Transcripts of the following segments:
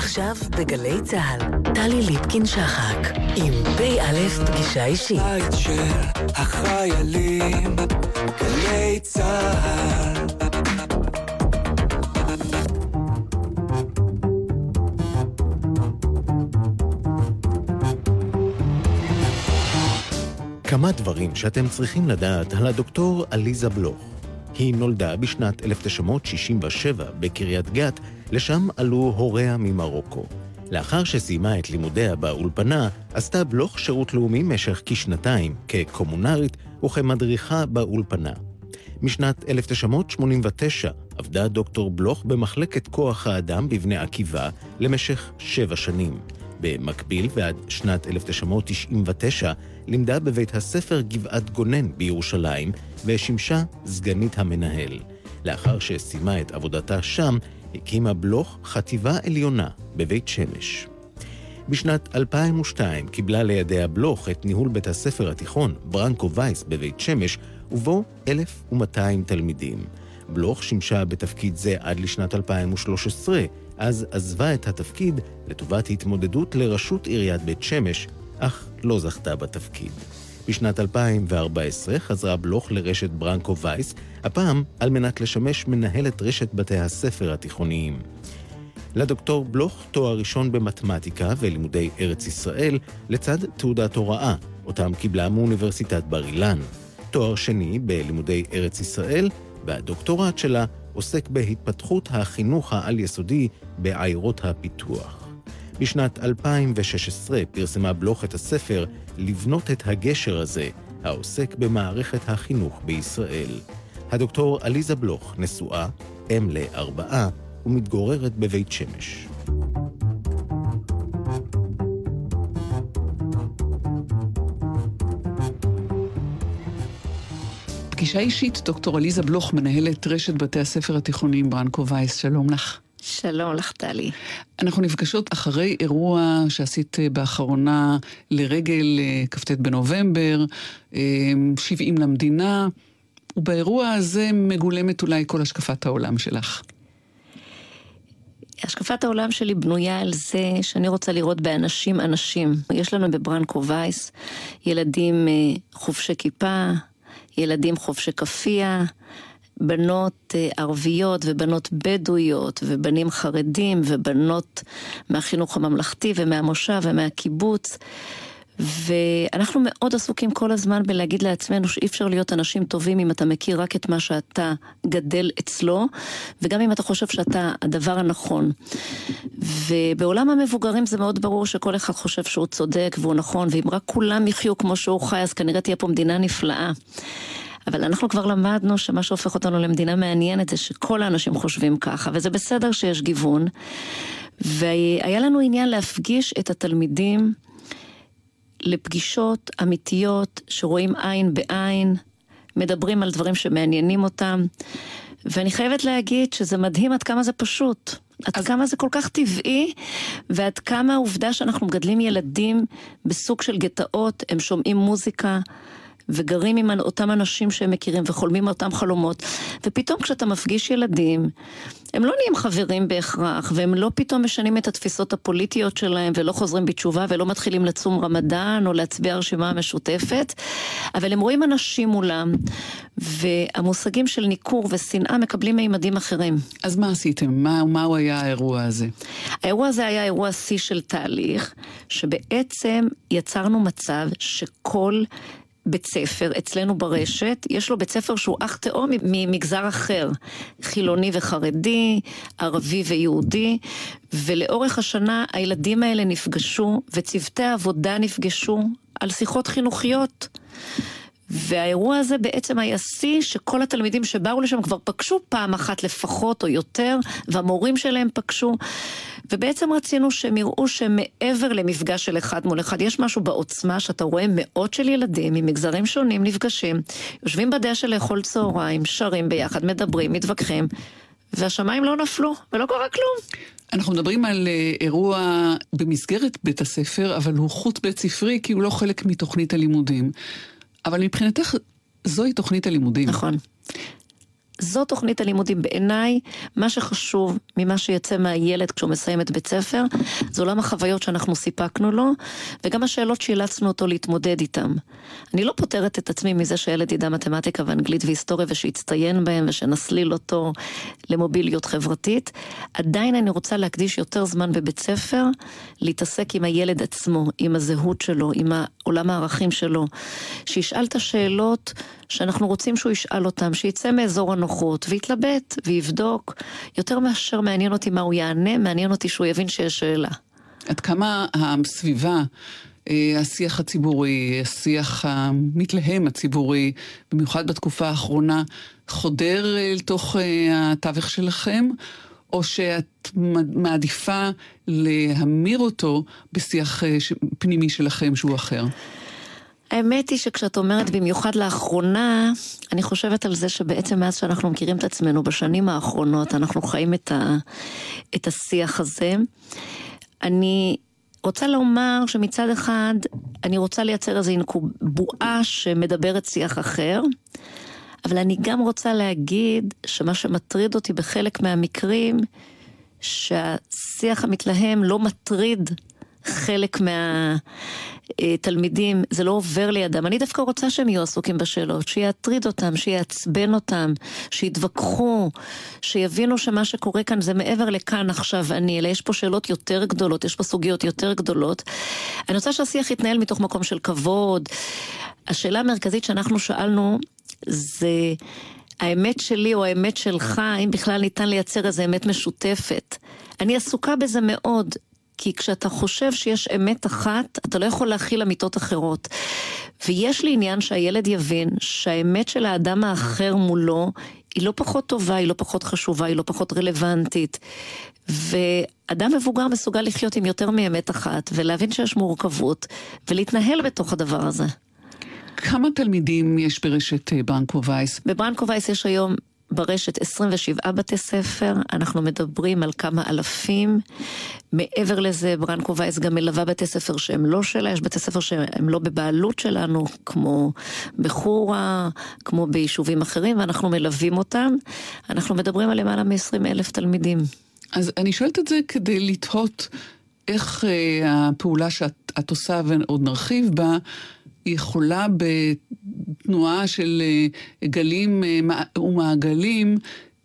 עכשיו בגלי צה"ל, טלי ליפקין-שחק, עם פ"א פגישה אישית. בית של החיילים, גלי צה"ל. כמה דברים שאתם צריכים לדעת על הדוקטור עליזה בלוך. היא נולדה בשנת 1967 בקריית גת, לשם עלו הוריה ממרוקו. לאחר שסיימה את לימודיה באולפנה, עשתה בלוך שירות לאומי משך כשנתיים, כקומונרית וכמדריכה באולפנה. משנת 1989 עבדה דוקטור בלוך במחלקת כוח האדם בבני עקיבא למשך שבע שנים. במקביל ועד שנת 1999 לימדה בבית הספר גבעת גונן בירושלים ושימשה סגנית המנהל. לאחר שסיימה את עבודתה שם, הקימה בלוך חטיבה עליונה בבית שמש. בשנת 2002 קיבלה לידיה בלוך את ניהול בית הספר התיכון ברנקו וייס בבית שמש, ובו 1,200 תלמידים. בלוך שימשה בתפקיד זה עד לשנת 2013, אז עזבה את התפקיד לטובת התמודדות לראשות עיריית בית שמש, אך לא זכתה בתפקיד. בשנת 2014 חזרה בלוך לרשת ברנקו וייס, הפעם על מנת לשמש מנהלת רשת בתי הספר התיכוניים. לדוקטור בלוך תואר ראשון במתמטיקה ולימודי ארץ ישראל, לצד תעודת הוראה, אותם קיבלה מאוניברסיטת בר אילן. תואר שני בלימודי ארץ ישראל, והדוקטורט שלה עוסק בהתפתחות החינוך העל-יסודי בעיירות הפיתוח. בשנת 2016 פרסמה בלוך את הספר "לבנות את הגשר הזה", העוסק במערכת החינוך בישראל. הדוקטור עליזה בלוך נשואה, אם לארבעה, ומתגוררת בבית שמש. פגישה אישית, דוקטור עליזה בלוך, מנהלת רשת בתי הספר התיכוניים ברנקו וייס, שלום לך. שלום לך, טלי. אנחנו נפגשות אחרי אירוע שעשית באחרונה לרגל אה, כ"ט בנובמבר, 70 אה, למדינה, ובאירוע הזה מגולמת אולי כל השקפת העולם שלך. השקפת העולם שלי בנויה על זה שאני רוצה לראות באנשים אנשים. יש לנו בברנקו וייס ילדים אה, חובשי כיפה, ילדים חובשי כפייה, בנות אה, ערביות ובנות בדואיות ובנים חרדים ובנות מהחינוך הממלכתי ומהמושב ומהקיבוץ. ואנחנו מאוד עסוקים כל הזמן בלהגיד לעצמנו שאי אפשר להיות אנשים טובים אם אתה מכיר רק את מה שאתה גדל אצלו, וגם אם אתה חושב שאתה הדבר הנכון. ובעולם המבוגרים זה מאוד ברור שכל אחד חושב שהוא צודק והוא נכון, ואם רק כולם יחיו כמו שהוא חי, אז כנראה תהיה פה מדינה נפלאה. אבל אנחנו כבר למדנו שמה שהופך אותנו למדינה מעניינת זה שכל האנשים חושבים ככה, וזה בסדר שיש גיוון. והיה לנו עניין להפגיש את התלמידים לפגישות אמיתיות שרואים עין בעין, מדברים על דברים שמעניינים אותם. ואני חייבת להגיד שזה מדהים עד כמה זה פשוט. עד אז... כמה זה כל כך טבעי, ועד כמה העובדה שאנחנו מגדלים ילדים בסוג של גטאות, הם שומעים מוזיקה, וגרים עם אותם אנשים שהם מכירים וחולמים אותם חלומות, ופתאום כשאתה מפגיש ילדים, הם לא נהיים חברים בהכרח, והם לא פתאום משנים את התפיסות הפוליטיות שלהם ולא חוזרים בתשובה ולא מתחילים לצום רמדאן או להצביע הרשימה המשותפת, אבל הם רואים אנשים מולם, והמושגים של ניכור ושנאה מקבלים מימדים אחרים. אז מה עשיתם? מה, מהו היה האירוע הזה? האירוע הזה היה אירוע שיא של תהליך, שבעצם יצרנו מצב שכל בית ספר אצלנו ברשת, יש לו בית ספר שהוא אח תאום ממגזר אחר, חילוני וחרדי, ערבי ויהודי, ולאורך השנה הילדים האלה נפגשו וצוותי העבודה נפגשו על שיחות חינוכיות. והאירוע הזה בעצם היה שיא שכל התלמידים שבאו לשם כבר פגשו פעם אחת לפחות או יותר, והמורים שלהם פגשו. ובעצם רצינו שהם יראו שמעבר למפגש של אחד מול אחד, יש משהו בעוצמה שאתה רואה מאות של ילדים ממגזרים שונים נפגשים, יושבים בדשא לאכול צהריים, שרים ביחד, מדברים, מתווכחים, והשמיים לא נפלו ולא קרה כלום. אנחנו מדברים על אה, אירוע במסגרת בית הספר, אבל הוא חוט בית ספרי כי הוא לא חלק מתוכנית הלימודים. אבל מבחינתך זוהי תוכנית הלימודים. נכון. זו תוכנית הלימודים. בעיניי, מה שחשוב ממה שיצא מהילד כשהוא מסיים את בית ספר, זה עולם החוויות שאנחנו סיפקנו לו, וגם השאלות שאילצנו אותו להתמודד איתן. אני לא פוטרת את עצמי מזה שהילד ידע מתמטיקה ואנגלית והיסטוריה ושיצטיין בהם ושנסליל אותו למוביליות חברתית. עדיין אני רוצה להקדיש יותר זמן בבית ספר, להתעסק עם הילד עצמו, עם הזהות שלו, עם עולם הערכים שלו. שישאל את השאלות שאנחנו רוצים שהוא ישאל אותם, שיצא מאזור הנוחות ויתלבט ויבדוק, יותר מאשר מעניין אותי מה הוא יענה, מעניין אותי שהוא יבין שיש שאלה. עד כמה הסביבה, אה, השיח הציבורי, השיח המתלהם הציבורי, במיוחד בתקופה האחרונה, חודר אל תוך אה, התווך שלכם, או שאת מעדיפה להמיר אותו בשיח אה, פנימי שלכם שהוא אחר? האמת היא שכשאת אומרת במיוחד לאחרונה, אני חושבת על זה שבעצם מאז שאנחנו מכירים את עצמנו בשנים האחרונות, אנחנו חיים את, ה, את השיח הזה. אני רוצה לומר שמצד אחד, אני רוצה לייצר איזו בועה שמדברת שיח אחר, אבל אני גם רוצה להגיד שמה שמטריד אותי בחלק מהמקרים, שהשיח המתלהם לא מטריד חלק מה... תלמידים, זה לא עובר לידם. אני דווקא רוצה שהם יהיו עסוקים בשאלות, שיעטריד אותם, שיעצבן אותם, שיתווכחו, שיבינו שמה שקורה כאן זה מעבר לכאן עכשיו אני, אלא יש פה שאלות יותר גדולות, יש פה סוגיות יותר גדולות. אני רוצה שהשיח יתנהל מתוך מקום של כבוד. השאלה המרכזית שאנחנו שאלנו זה... האמת שלי או האמת שלך, האם בכלל ניתן לייצר איזו אמת משותפת. אני עסוקה בזה מאוד. כי כשאתה חושב שיש אמת אחת, אתה לא יכול להכיל אמיתות אחרות. ויש לי עניין שהילד יבין שהאמת של האדם האחר מולו היא לא פחות טובה, היא לא פחות חשובה, היא לא פחות רלוונטית. ואדם מבוגר מסוגל לחיות עם יותר מאמת אחת, ולהבין שיש מורכבות, ולהתנהל בתוך הדבר הזה. כמה תלמידים יש ברשת אה, ברנקו וייס? בברנקו וייס יש היום ברשת 27 בתי ספר, אנחנו מדברים על כמה אלפים. מעבר לזה, ברנקו וייס גם מלווה בתי ספר שהם לא שלה, יש בתי ספר שהם לא בבעלות שלנו, כמו בחורה, כמו ביישובים אחרים, ואנחנו מלווים אותם. אנחנו מדברים על למעלה מ-20 אלף תלמידים. אז אני שואלת את זה כדי לתהות איך אה, הפעולה שאת עושה, ועוד נרחיב בה, יכולה בתנועה של אה, גלים אה, ומעגלים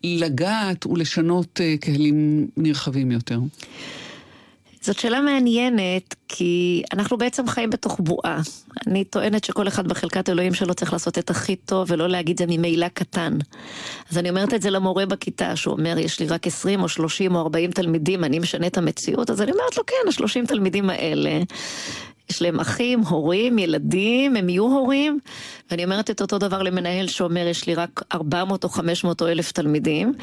לגעת ולשנות אה, קהלים נרחבים יותר? זאת שאלה מעניינת, כי אנחנו בעצם חיים בתוך בועה. אני טוענת שכל אחד בחלקת אלוהים שלו צריך לעשות את הכי טוב, ולא להגיד זה ממילא קטן. אז אני אומרת את זה למורה בכיתה, שהוא אומר, יש לי רק 20 או 30 או 40 תלמידים, אני משנה את המציאות, אז אני אומרת לו, כן, ה-30 תלמידים האלה, יש להם אחים, הורים, ילדים, הם יהיו הורים. ואני אומרת את אותו דבר למנהל שאומר, יש לי רק 400 או 500 או 1,000 תלמידים.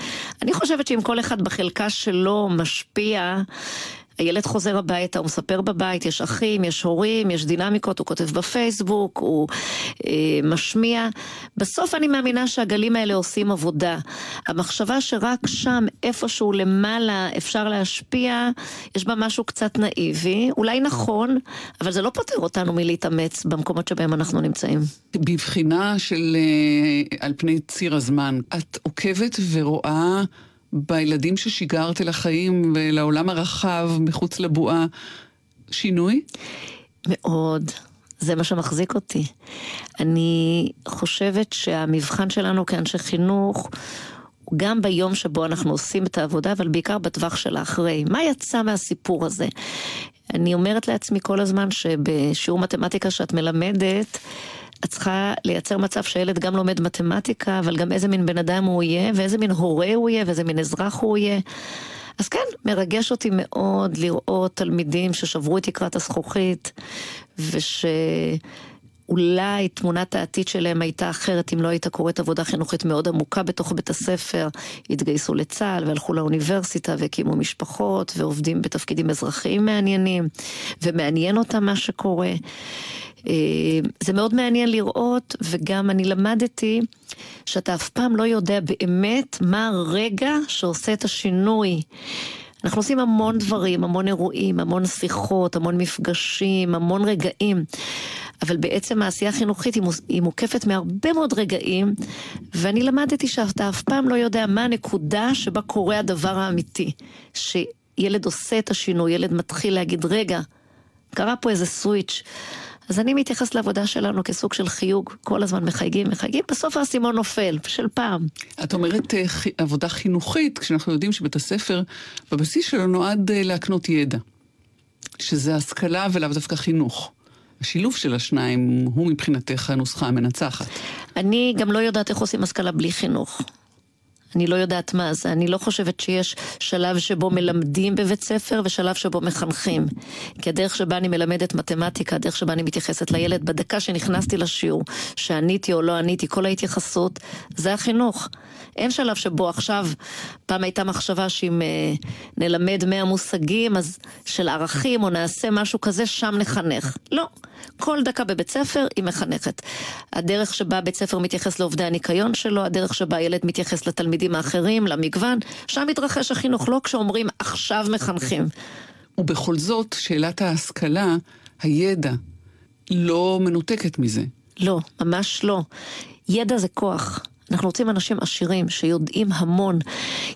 אני חושבת שאם כל אחד בחלקה שלו משפיע, הילד חוזר הביתה, הוא מספר בבית, יש אחים, יש הורים, יש דינמיקות, הוא כותב בפייסבוק, הוא אה, משמיע. בסוף אני מאמינה שהגלים האלה עושים עבודה. המחשבה שרק שם, איפשהו למעלה, אפשר להשפיע, יש בה משהו קצת נאיבי, אולי נכון, אבל זה לא פותר אותנו מלהתאמץ במקומות שבהם אנחנו נמצאים. בבחינה של אה, על פני ציר הזמן, את עוקבת ורואה... בילדים ששיגרת אל החיים ולעולם הרחב מחוץ לבועה שינוי? מאוד. זה מה שמחזיק אותי. אני חושבת שהמבחן שלנו כאנשי חינוך גם ביום שבו אנחנו עושים את העבודה, אבל בעיקר בטווח של האחרי. מה יצא מהסיפור הזה? אני אומרת לעצמי כל הזמן שבשיעור מתמטיקה שאת מלמדת, את צריכה לייצר מצב שהילד גם לומד מתמטיקה, אבל גם איזה מין בן אדם הוא יהיה, ואיזה מין הורה הוא יהיה, ואיזה מין אזרח הוא יהיה. אז כן, מרגש אותי מאוד לראות תלמידים ששברו את תקרת הזכוכית, ושאולי תמונת העתיד שלהם הייתה אחרת אם לא הייתה קורית עבודה חינוכית מאוד עמוקה בתוך בית הספר. התגייסו לצה"ל והלכו לאוניברסיטה והקימו משפחות ועובדים בתפקידים אזרחיים מעניינים, ומעניין אותם מה שקורה. אה, זה מאוד מעניין לראות, וגם אני למדתי שאתה אף פעם לא יודע באמת מה הרגע שעושה את השינוי. אנחנו עושים המון דברים, המון אירועים, המון שיחות, המון מפגשים, המון רגעים. אבל בעצם העשייה החינוכית היא, מוקפת מהרבה מאוד רגעים, ואני למדתי שאתה אף פעם לא יודע מה הנקודה שבה קורה הדבר האמיתי. שילד עושה את השינוי, ילד מתחיל להגיד, רגע, קרה פה איזה סוויץ'. אז אני מתייחס לעבודה שלנו כסוג של חיוג, כל הזמן מחייגים, מחייגים, בסוף האסימון נופל, של פעם. את אומרת אה, עבודה חינוכית, כשאנחנו יודעים שבית הספר, בבסיס שלו נועד אה, להקנות ידע. שזה השכלה ולאו דווקא חינוך. השילוב של השניים הוא מבחינתך הנוסחה המנצחת. אני גם לא יודעת איך עושים השכלה בלי חינוך. אני לא יודעת מה זה, אני לא חושבת שיש שלב שבו מלמדים בבית ספר ושלב שבו מחנכים. כי הדרך שבה אני מלמדת מתמטיקה, הדרך שבה אני מתייחסת לילד, בדקה שנכנסתי לשיעור, שעניתי או לא עניתי, כל ההתייחסות, זה החינוך. אין שלב שבו עכשיו, פעם הייתה מחשבה שאם אה, נלמד מאה מושגים, אז של ערכים או נעשה משהו כזה, שם נחנך. לא. כל דקה בבית ספר היא מחנכת. הדרך שבה בית ספר מתייחס לעובדי הניקיון שלו, הדרך שבה ילד מתייחס לתלמידים האחרים, למגוון, שם מתרחש החינוך, לא כשאומרים עכשיו מחנכים. ובכל זאת, שאלת ההשכלה, הידע, לא מנותקת מזה. לא, ממש לא. ידע זה כוח. אנחנו רוצים אנשים עשירים שיודעים המון.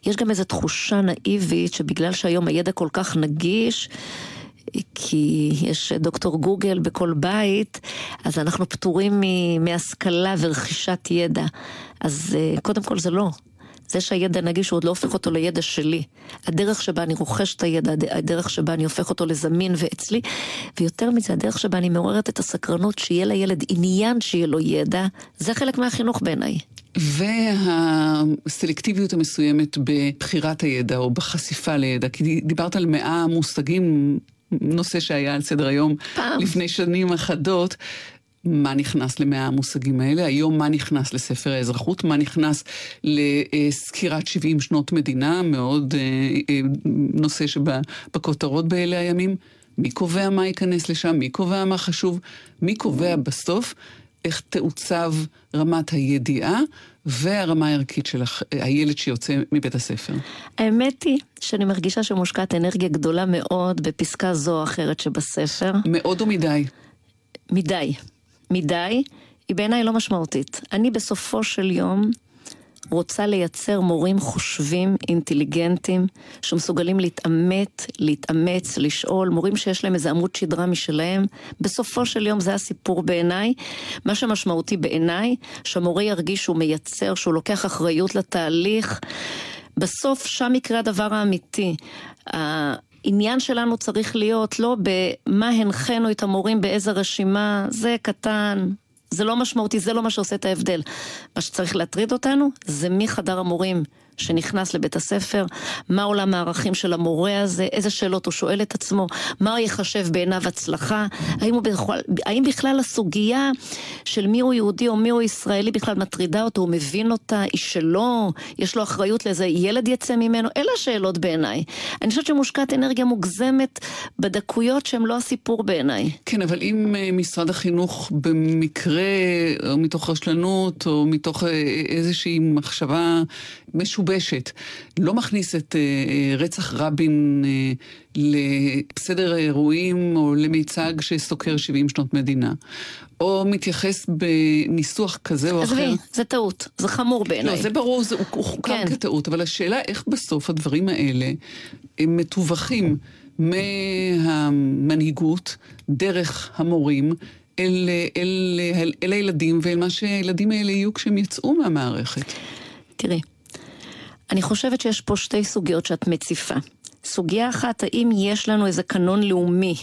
יש גם איזו תחושה נאיבית שבגלל שהיום הידע כל כך נגיש, כי יש דוקטור גוגל בכל בית, אז אנחנו פטורים מהשכלה ורכישת ידע. אז אה, קודם כל זה לא. זה שהידע נגיש הוא עוד לא הופך אותו לידע שלי. הדרך שבה אני רוכש את הידע, הדרך שבה אני הופך אותו לזמין ואצלי, ויותר מזה, הדרך שבה אני מעוררת את הסקרנות שיהיה לילד עניין שיהיה לו ידע, זה חלק מהחינוך בעיניי. והסלקטיביות המסוימת בבחירת הידע או בחשיפה לידע, כי דיברת על מאה מושגים נושא שהיה על סדר היום פעם. לפני שנים אחדות. מה נכנס למאה המושגים האלה, היום מה נכנס לספר האזרחות, מה נכנס לסקירת 70 שנות מדינה, מאוד אה, אה, נושא שבכותרות באלה הימים. מי קובע מה ייכנס לשם, מי קובע מה חשוב, מי קובע בסוף איך תעוצב רמת הידיעה והרמה הערכית של הילד שיוצא מבית הספר. האמת היא שאני מרגישה שמושקעת אנרגיה גדולה מאוד בפסקה זו או אחרת שבספר. מאוד או מדי? מדי. מדי. היא בעיניי לא משמעותית. אני בסופו של יום רוצה לייצר מורים חושבים, אינטליגנטים, שמסוגלים להתעמת, להתאמץ, לשאול, מורים שיש להם איזה עמוד שדרה משלהם. בסופו של יום זה הסיפור בעיניי. מה שמשמעותי בעיניי, שהמורה ירגיש שהוא מייצר, שהוא לוקח אחריות לתהליך. בסוף שם יקרה הדבר האמיתי. העניין שלנו צריך להיות לא במה הנחינו את המורים באיזה רשימה, זה קטן, זה לא משמעותי, זה לא מה שעושה את ההבדל. מה שצריך להטריד אותנו זה מחדר המורים שנכנס לבית הספר, מה עולם הערכים של המורה הזה, איזה שאלות הוא שואל את עצמו, מה הוא יחשב בעיניו הצלחה, האם, בכלל, האם בכלל הסוגיה של מי הוא יהודי או מי הוא ישראלי בכלל מטרידה אותו, הוא מבין אותה, היא שלו, יש לו אחריות לאיזה ילד יצא ממנו, אלה השאלות בעיניי. אני חושבת שמושקעת אנרגיה מוגזמת בדקויות שהן לא הסיפור בעיניי. כן, אבל אם אה, משרד החינוך במקרה, או מתוך רשלנות, או מתוך אה, איזושהי מחשבה משובשת, לא מכניס את uh, רצח רבין uh, לסדר האירועים או למיצג שסוקר 70 שנות מדינה, או מתייחס בניסוח כזה או אחר. עזבי, זה טעות, זה חמור בעיניי. לא, זה ברור, זה, הוא חוקר כן. כטעות, אבל השאלה איך בסוף הדברים האלה הם מתווכים מהמנהיגות, דרך המורים, אל, אל, אל, אל הילדים ואל מה שהילדים האלה יהיו כשהם יצאו מהמערכת. תראי, אני חושבת שיש פה שתי סוגיות שאת מציפה. סוגיה אחת, האם יש לנו איזה קנון לאומי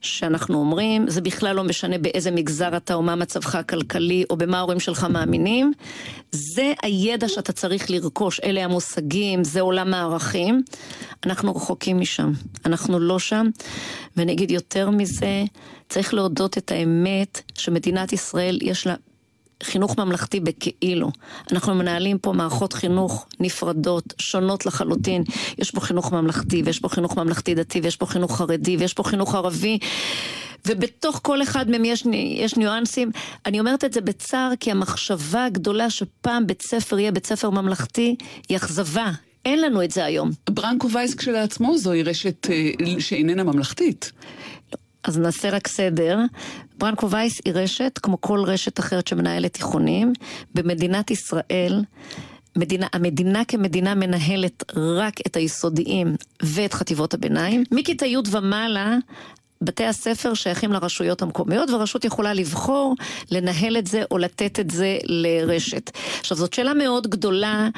שאנחנו אומרים, זה בכלל לא משנה באיזה מגזר אתה או מה מצבך הכלכלי או במה ההורים שלך מאמינים, זה הידע שאתה צריך לרכוש, אלה המושגים, זה עולם הערכים. אנחנו רחוקים משם, אנחנו לא שם, ואני אגיד יותר מזה, צריך להודות את האמת שמדינת ישראל יש לה חינוך ממלכתי בכאילו. אנחנו מנהלים פה מערכות חינוך נפרדות, שונות לחלוטין. יש פה חינוך ממלכתי, ויש פה חינוך ממלכתי דתי, ויש פה חינוך חרדי, ויש פה חינוך ערבי. ובתוך כל אחד מהם יש, יש ניואנסים. אני אומרת את זה בצער, כי המחשבה הגדולה שפעם בית ספר יהיה בית ספר ממלכתי, היא אכזבה. אין לנו את זה היום. ברנקו וייס כשלעצמו זוהי רשת אה, שאיננה ממלכתית. אז נעשה רק סדר. ברנקו וייס היא רשת, כמו כל רשת אחרת שמנהלת תיכונים. במדינת ישראל, מדינה, המדינה כמדינה מנהלת רק את היסודיים ואת חטיבות הביניים. מכיתה י' ומעלה, בתי הספר שייכים לרשויות המקומיות, והרשות יכולה לבחור לנהל את זה או לתת את זה לרשת. עכשיו, זאת שאלה מאוד גדולה,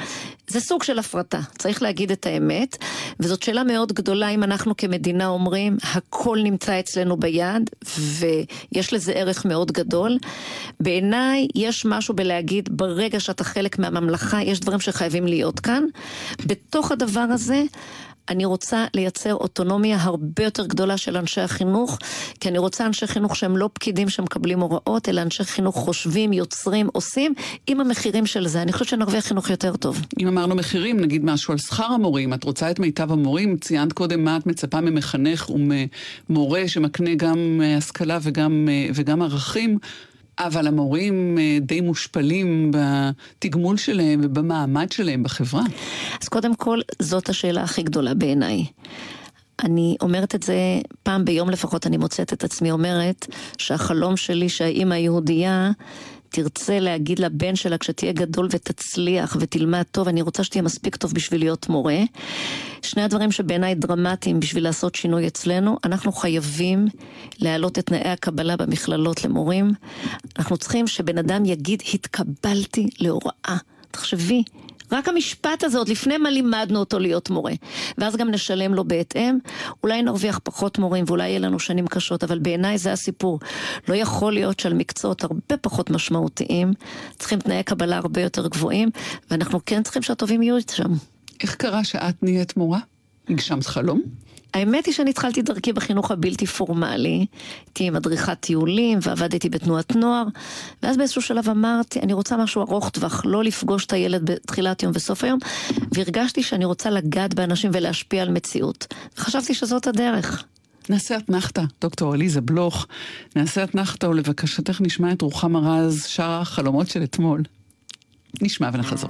זה סוג של הפרטה, צריך להגיד את האמת, וזאת שאלה מאוד גדולה אם אנחנו כמדינה אומרים, הכל נמצא אצלנו ביד, ויש לזה ערך מאוד גדול. בעיניי, יש משהו בלהגיד, ברגע שאתה חלק מהממלכה, יש דברים שחייבים להיות כאן. בתוך הדבר הזה, אני רוצה לייצר אוטונומיה הרבה יותר גדולה של אנשי החינוך, כי אני רוצה אנשי חינוך שהם לא פקידים שמקבלים הוראות, אלא אנשי חינוך חושבים, יוצרים, עושים, עם המחירים של זה. אני חושבת שנרוויח חינוך יותר טוב. אם אמרנו מחירים, נגיד משהו על שכר המורים. את רוצה את מיטב המורים, ציינת קודם מה את מצפה ממחנך וממורה שמקנה גם אה, השכלה וגם, אה, וגם ערכים. אבל המורים אה, די מושפלים בתגמול שלהם ובמעמד שלהם בחברה. אז קודם כל, זאת השאלה הכי גדולה בעיניי. אני אומרת את זה פעם ביום לפחות, אני מוצאת את עצמי אומרת שהחלום שלי שהאימא היהודייה תרצה להגיד לבן שלה כשתהיה גדול ותצליח ותלמד טוב, אני רוצה שתהיה מספיק טוב בשביל להיות מורה. שני הדברים שבעיניי דרמטיים בשביל לעשות שינוי אצלנו, אנחנו חייבים להעלות את תנאי הקבלה במכללות למורים. אנחנו צריכים שבן אדם יגיד, התקבלתי להוראה. תחשבי, רק המשפט הזה, עוד לפני מה לימדנו אותו להיות מורה. ואז גם נשלם לו בהתאם. אולי נרוויח פחות מורים ואולי יהיה לנו שנים קשות, אבל בעיניי זה הסיפור. לא יכול להיות שעל מקצועות הרבה פחות משמעותיים, צריכים תנאי קבלה הרבה יותר גבוהים, ואנחנו כן צריכים שהטובים יהיו שם. איך קרה שאת נהיית מורה? הגשמת חלום? האמת היא שאני התחלתי דרכי בחינוך הבלתי פורמלי. הייתי מדריכת טיולים ועבדתי בתנועת נוער, ואז באיזשהו שלב אמרתי, אני רוצה משהו ארוך טווח, לא לפגוש את הילד בתחילת יום וסוף היום, והרגשתי שאני רוצה לגעת באנשים ולהשפיע על מציאות. וחשבתי שזאת הדרך. נעשה אתנחתא, דוקטור עליזה בלוך. נעשה אתנחתא ולבקשתך נשמע את רוחמה רז, שרה החלומות של אתמול. נשמע ונחזור.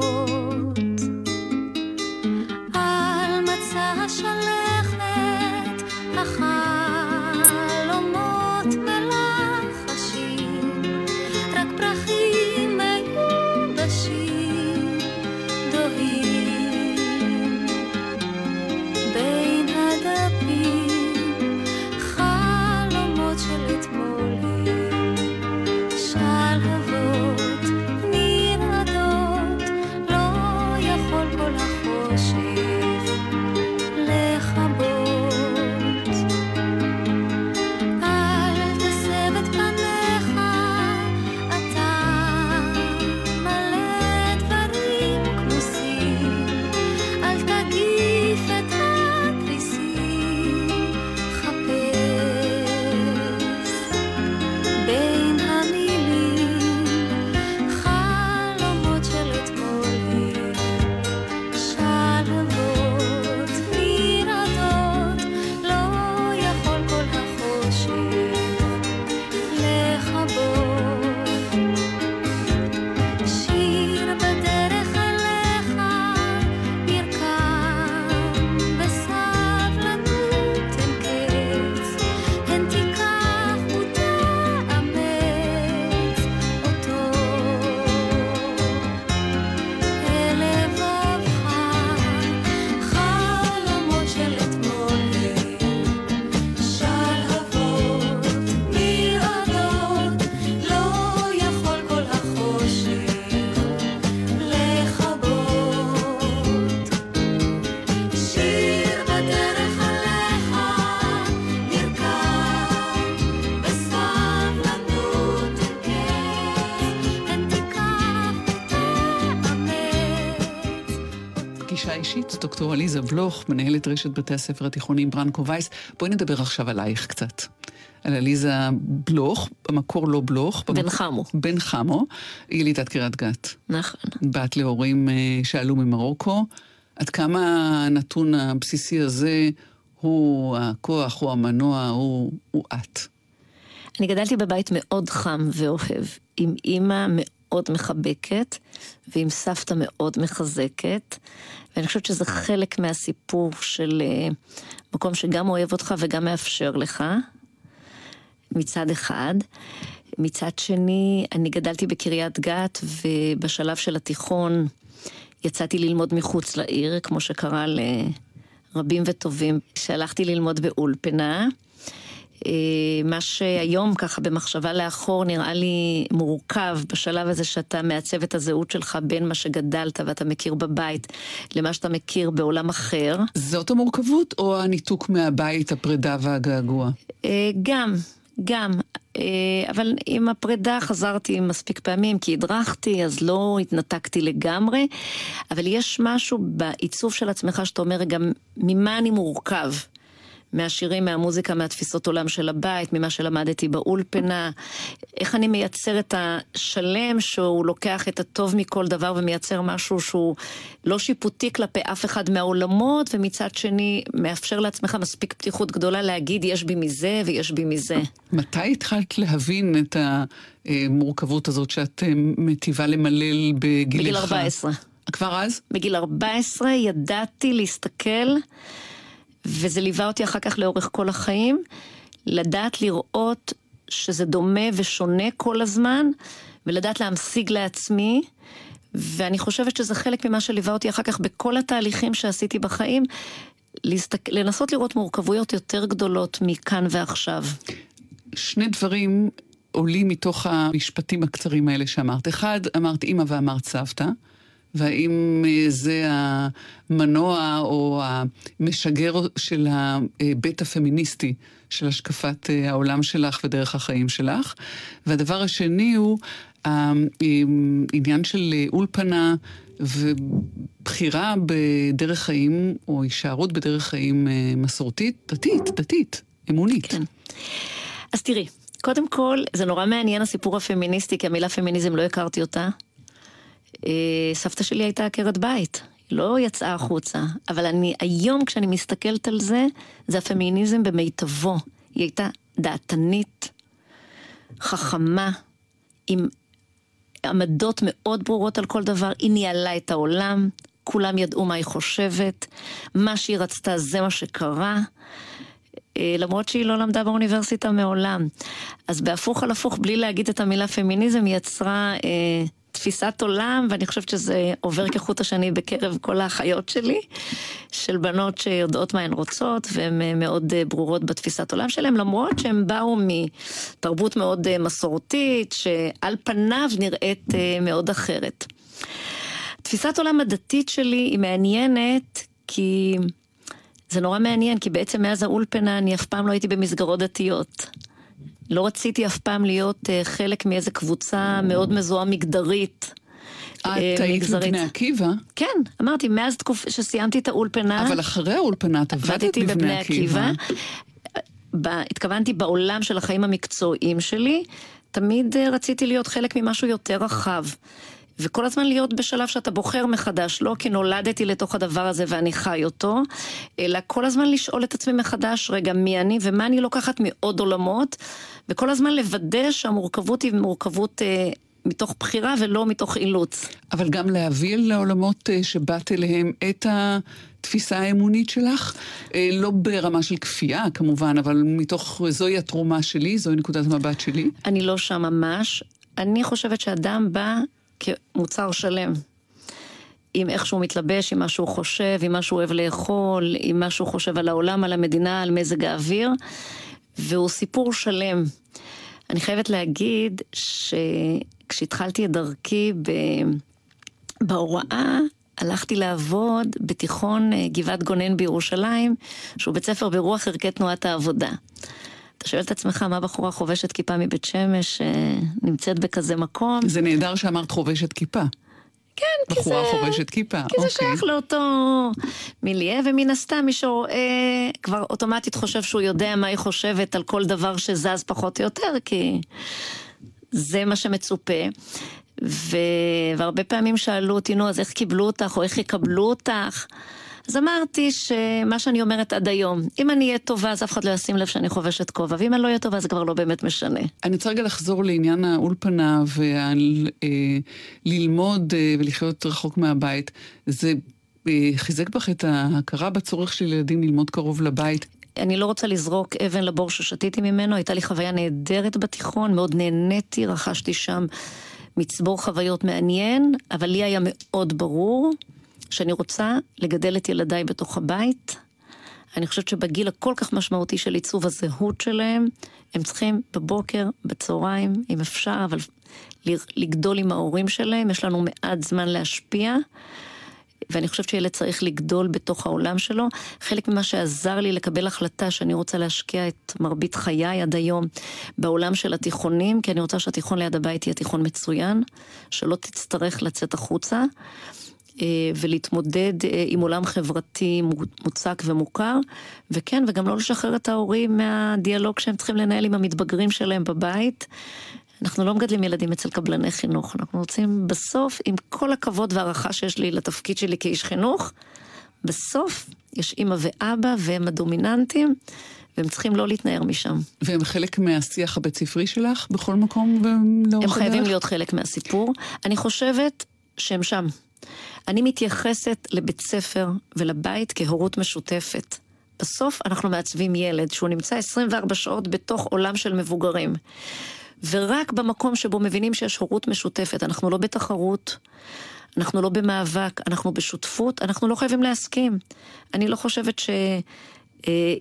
עליזה בלוך, מנהלת רשת בתי הספר התיכוניים ברנקו וייס. בואי נדבר עכשיו עלייך קצת. על עליזה בלוך, במקור לא בלוך. בן במקור... חמו. בן חמו, ילידת קריית גת. נכון. בת להורים uh, שעלו ממרוקו. עד כמה הנתון הבסיסי הזה הוא הכוח, הוא המנוע, הוא, הוא את. אני גדלתי בבית מאוד חם ואוהב, עם אימא מאוד מחבקת ועם סבתא מאוד מחזקת, ואני חושבת שזה חלק מהסיפור של אה, מקום שגם אוהב אותך וגם מאפשר לך, מצד אחד. מצד שני, אני גדלתי בקריית גת, ובשלב של התיכון יצאתי ללמוד מחוץ לעיר, כמו שקרה לרבים וטובים, שהלכתי ללמוד באולפנה. אה, מה שהיום ככה במחשבה לאחור נראה לי מורכב בשלב הזה שאתה מעצב את הזהות שלך בין מה שגדלת ואתה מכיר בבית למה שאתה מכיר בעולם אחר. זאת המורכבות או הניתוק מהבית, הפרידה והגעגוע? אה, גם, גם. אה, אבל עם הפרידה חזרתי מספיק פעמים כי הדרכתי, אז לא התנתקתי לגמרי. אבל יש משהו בעיצוב של עצמך שאתה אומר, גם ממה אני מורכב? מהשירים, מהמוזיקה, מהתפיסות עולם של הבית, ממה שלמדתי באולפנה, איך אני מייצר את השלם שהוא לוקח את הטוב מכל דבר ומייצר משהו שהוא לא שיפוטי כלפי אף אחד מהעולמות, ומצד שני מאפשר לעצמך מספיק פתיחות גדולה להגיד יש בי מזה ויש בי מזה. מתי התחלת להבין את המורכבות הזאת שאת אה, מטיבה למלל בגילך? בגיל 14. כבר אז? בגיל 14 ידעתי להסתכל וזה ליווה אותי אחר כך לאורך כל החיים, לדעת לראות שזה דומה ושונה כל הזמן, ולדעת להמשיג לעצמי, ואני חושבת שזה חלק ממה שליווה אותי אחר כך בכל התהליכים שעשיתי בחיים, להסתק... לנסות לראות מורכבויות יותר גדולות מכאן ועכשיו. שני דברים עולים מתוך המשפטים הקצרים האלה שאמרת. אחד, אמרת אימא ואמרת סבתא. והאם אה, זה המנוע או המשגר של ההיבט הפמיניסטי של השקפת אה, העולם שלך ודרך החיים שלך. והדבר השני הוא העניין אה, של אולפנה ובחירה בדרך חיים, או הישארות בדרך חיים מסורתית, דתית, דתית, אמונית. כן. אז תראי, קודם כל, זה נורא מעניין הסיפור הפמיניסטי, כי המילה פמיניזם לא הכרתי אותה. אה, סבתא שלי הייתה עקרת בית, היא לא יצאה החוצה, אבל אני, היום כשאני מסתכלת על זה, זה הפמיניזם במיטבו. היא הייתה דעתנית, חכמה, עם עמדות מאוד ברורות על כל דבר, היא ניהלה את העולם, כולם ידעו מה היא חושבת, מה שהיא רצתה זה מה שקרה. אה, למרות שהיא לא למדה באוניברסיטה מעולם. אז בהפוך על הפוך, בלי להגיד את המילה פמיניזם, היא יצרה אה, תפיסת עולם, ואני חושבת שזה עובר כחוט השני בקרב כל האחיות שלי, של בנות שיודעות מה הן רוצות, והן אה, מאוד אה, ברורות בתפיסת עולם שלהן, למרות שהן באו מתרבות מאוד אה, מסורתית, שעל פניו נראית מאוד אחרת. תפיסת עולם הדתית שלי היא מעניינת, כי זה נורא מעניין, כי בעצם מאז האולפנה אני אף פעם לא הייתי במסגרות דתיות. לא רציתי אף פעם להיות uh, חלק מאיזה קבוצה מאוד מזוהה מגדרית. את uh, היית בבני עקיבא? כן, אמרתי, מאז תקופ... שסיימתי את האולפנה... אבל אחרי האולפנה את עבדת בבני עקיבא. ב... התכוונתי בעולם של החיים המקצועיים שלי, תמיד רציתי להיות חלק ממשהו יותר רחב. וכל הזמן להיות בשלב שאתה בוחר מחדש, לא כי נולדתי לתוך הדבר הזה ואני חי אותו, אלא כל הזמן לשאול את עצמי מחדש, רגע, מי אני ומה אני לוקחת מעוד עולמות, וכל הזמן לוודא שהמורכבות היא מורכבות... אה, מתוך בחירה ולא מתוך אילוץ. אבל גם להביא לעולמות אה, שבאת אליהם את התפיסה האמונית שלך, אה, לא ברמה של כפייה כמובן, אבל מתוך, זוהי התרומה שלי, זוהי נקודת המבט שלי. אני לא שם ממש. אני חושבת שאדם בא כמוצר שלם. עם איך שהוא מתלבש, עם מה שהוא חושב, עם מה שהוא אוהב לאכול, עם מה שהוא חושב על העולם, על המדינה, על מזג האוויר, והוא סיפור שלם. אני חייבת להגיד שכשהתחלתי את דרכי ב... בהוראה, הלכתי לעבוד בתיכון אה, גבעת גונן בירושלים, שהוא בית ספר ברוח ערכי תנועת העבודה. אתה שואל את עצמך מה בחורה חובשת כיפה מבית שמש נמצאת בכזה מקום. זה נהדר שאמרת חובשת כיפה. כן, כי זה... בחורה חובשת כיפה, כי זה אוקיי. שייך לאותו מיליה, ומן הסתם מי שרואה כבר אוטומטית חושב שהוא יודע מה היא חושבת על כל דבר שזז פחות או יותר, כי זה מה שמצופה. ו... והרבה פעמים שאלו אותי, נו, אז איך קיבלו אותך, או איך יקבלו אותך? אז אמרתי שמה שאני אומרת עד היום, אם אני אהיה טובה אז אף אחד לא ישים לב שאני חובשת כובע, ואם אני לא אהיה טובה זה כבר לא באמת משנה. אני רוצה רגע לחזור לעניין האולפנה וללמוד אה, אה, ולחיות רחוק מהבית. זה אה, חיזק בך את ההכרה בצורך של ילדים ללמוד קרוב לבית. אני לא רוצה לזרוק אבן לבור ששתיתי ממנו, הייתה לי חוויה נהדרת בתיכון, מאוד נהניתי, רכשתי שם מצבור חוויות מעניין, אבל לי היה מאוד ברור שאני רוצה לגדל את ילדיי בתוך הבית. אני חושבת שבגיל הכל כך משמעותי של עיצוב הזהות שלהם, הם צריכים בבוקר, בצהריים, אם אפשר, אבל לגדול עם ההורים שלהם, יש לנו מעט זמן להשפיע. ואני חושבת שילד צריך לגדול בתוך העולם שלו. חלק ממה שעזר לי לקבל החלטה שאני רוצה להשקיע את מרבית חיי עד היום בעולם של התיכונים, כי אני רוצה שהתיכון ליד הבית יהיה תיכון מצוין, שלא תצטרך לצאת החוצה. אה, ולהתמודד אה, עם עולם חברתי מוצק ומוכר, וכן, וגם לא לשחרר את ההורים מהדיאלוג שהם צריכים לנהל עם המתבגרים שלהם בבית. אנחנו לא מגדלים ילדים אצל קבלני חינוך, אנחנו רוצים בסוף, עם כל הכבוד והערכה שיש לי לתפקיד שלי כאיש חינוך, בסוף יש אימא ואבא והם הדומיננטים. והם צריכים לא להתנער משם. והם חלק מהשיח הבית ספרי שלך בכל מקום ולאורך הדרך? הם חייבים להיות חלק מהסיפור. אני חושבת שהם שם. אני מתייחסת לבית ספר ולבית כהורות משותפת. בסוף אנחנו מעצבים ילד שהוא נמצא 24 שעות בתוך עולם של מבוגרים. ורק במקום שבו מבינים שיש הורות משותפת, אנחנו לא בתחרות, אנחנו לא במאבק, אנחנו בשותפות, אנחנו לא חייבים להסכים. אני לא חושבת ש...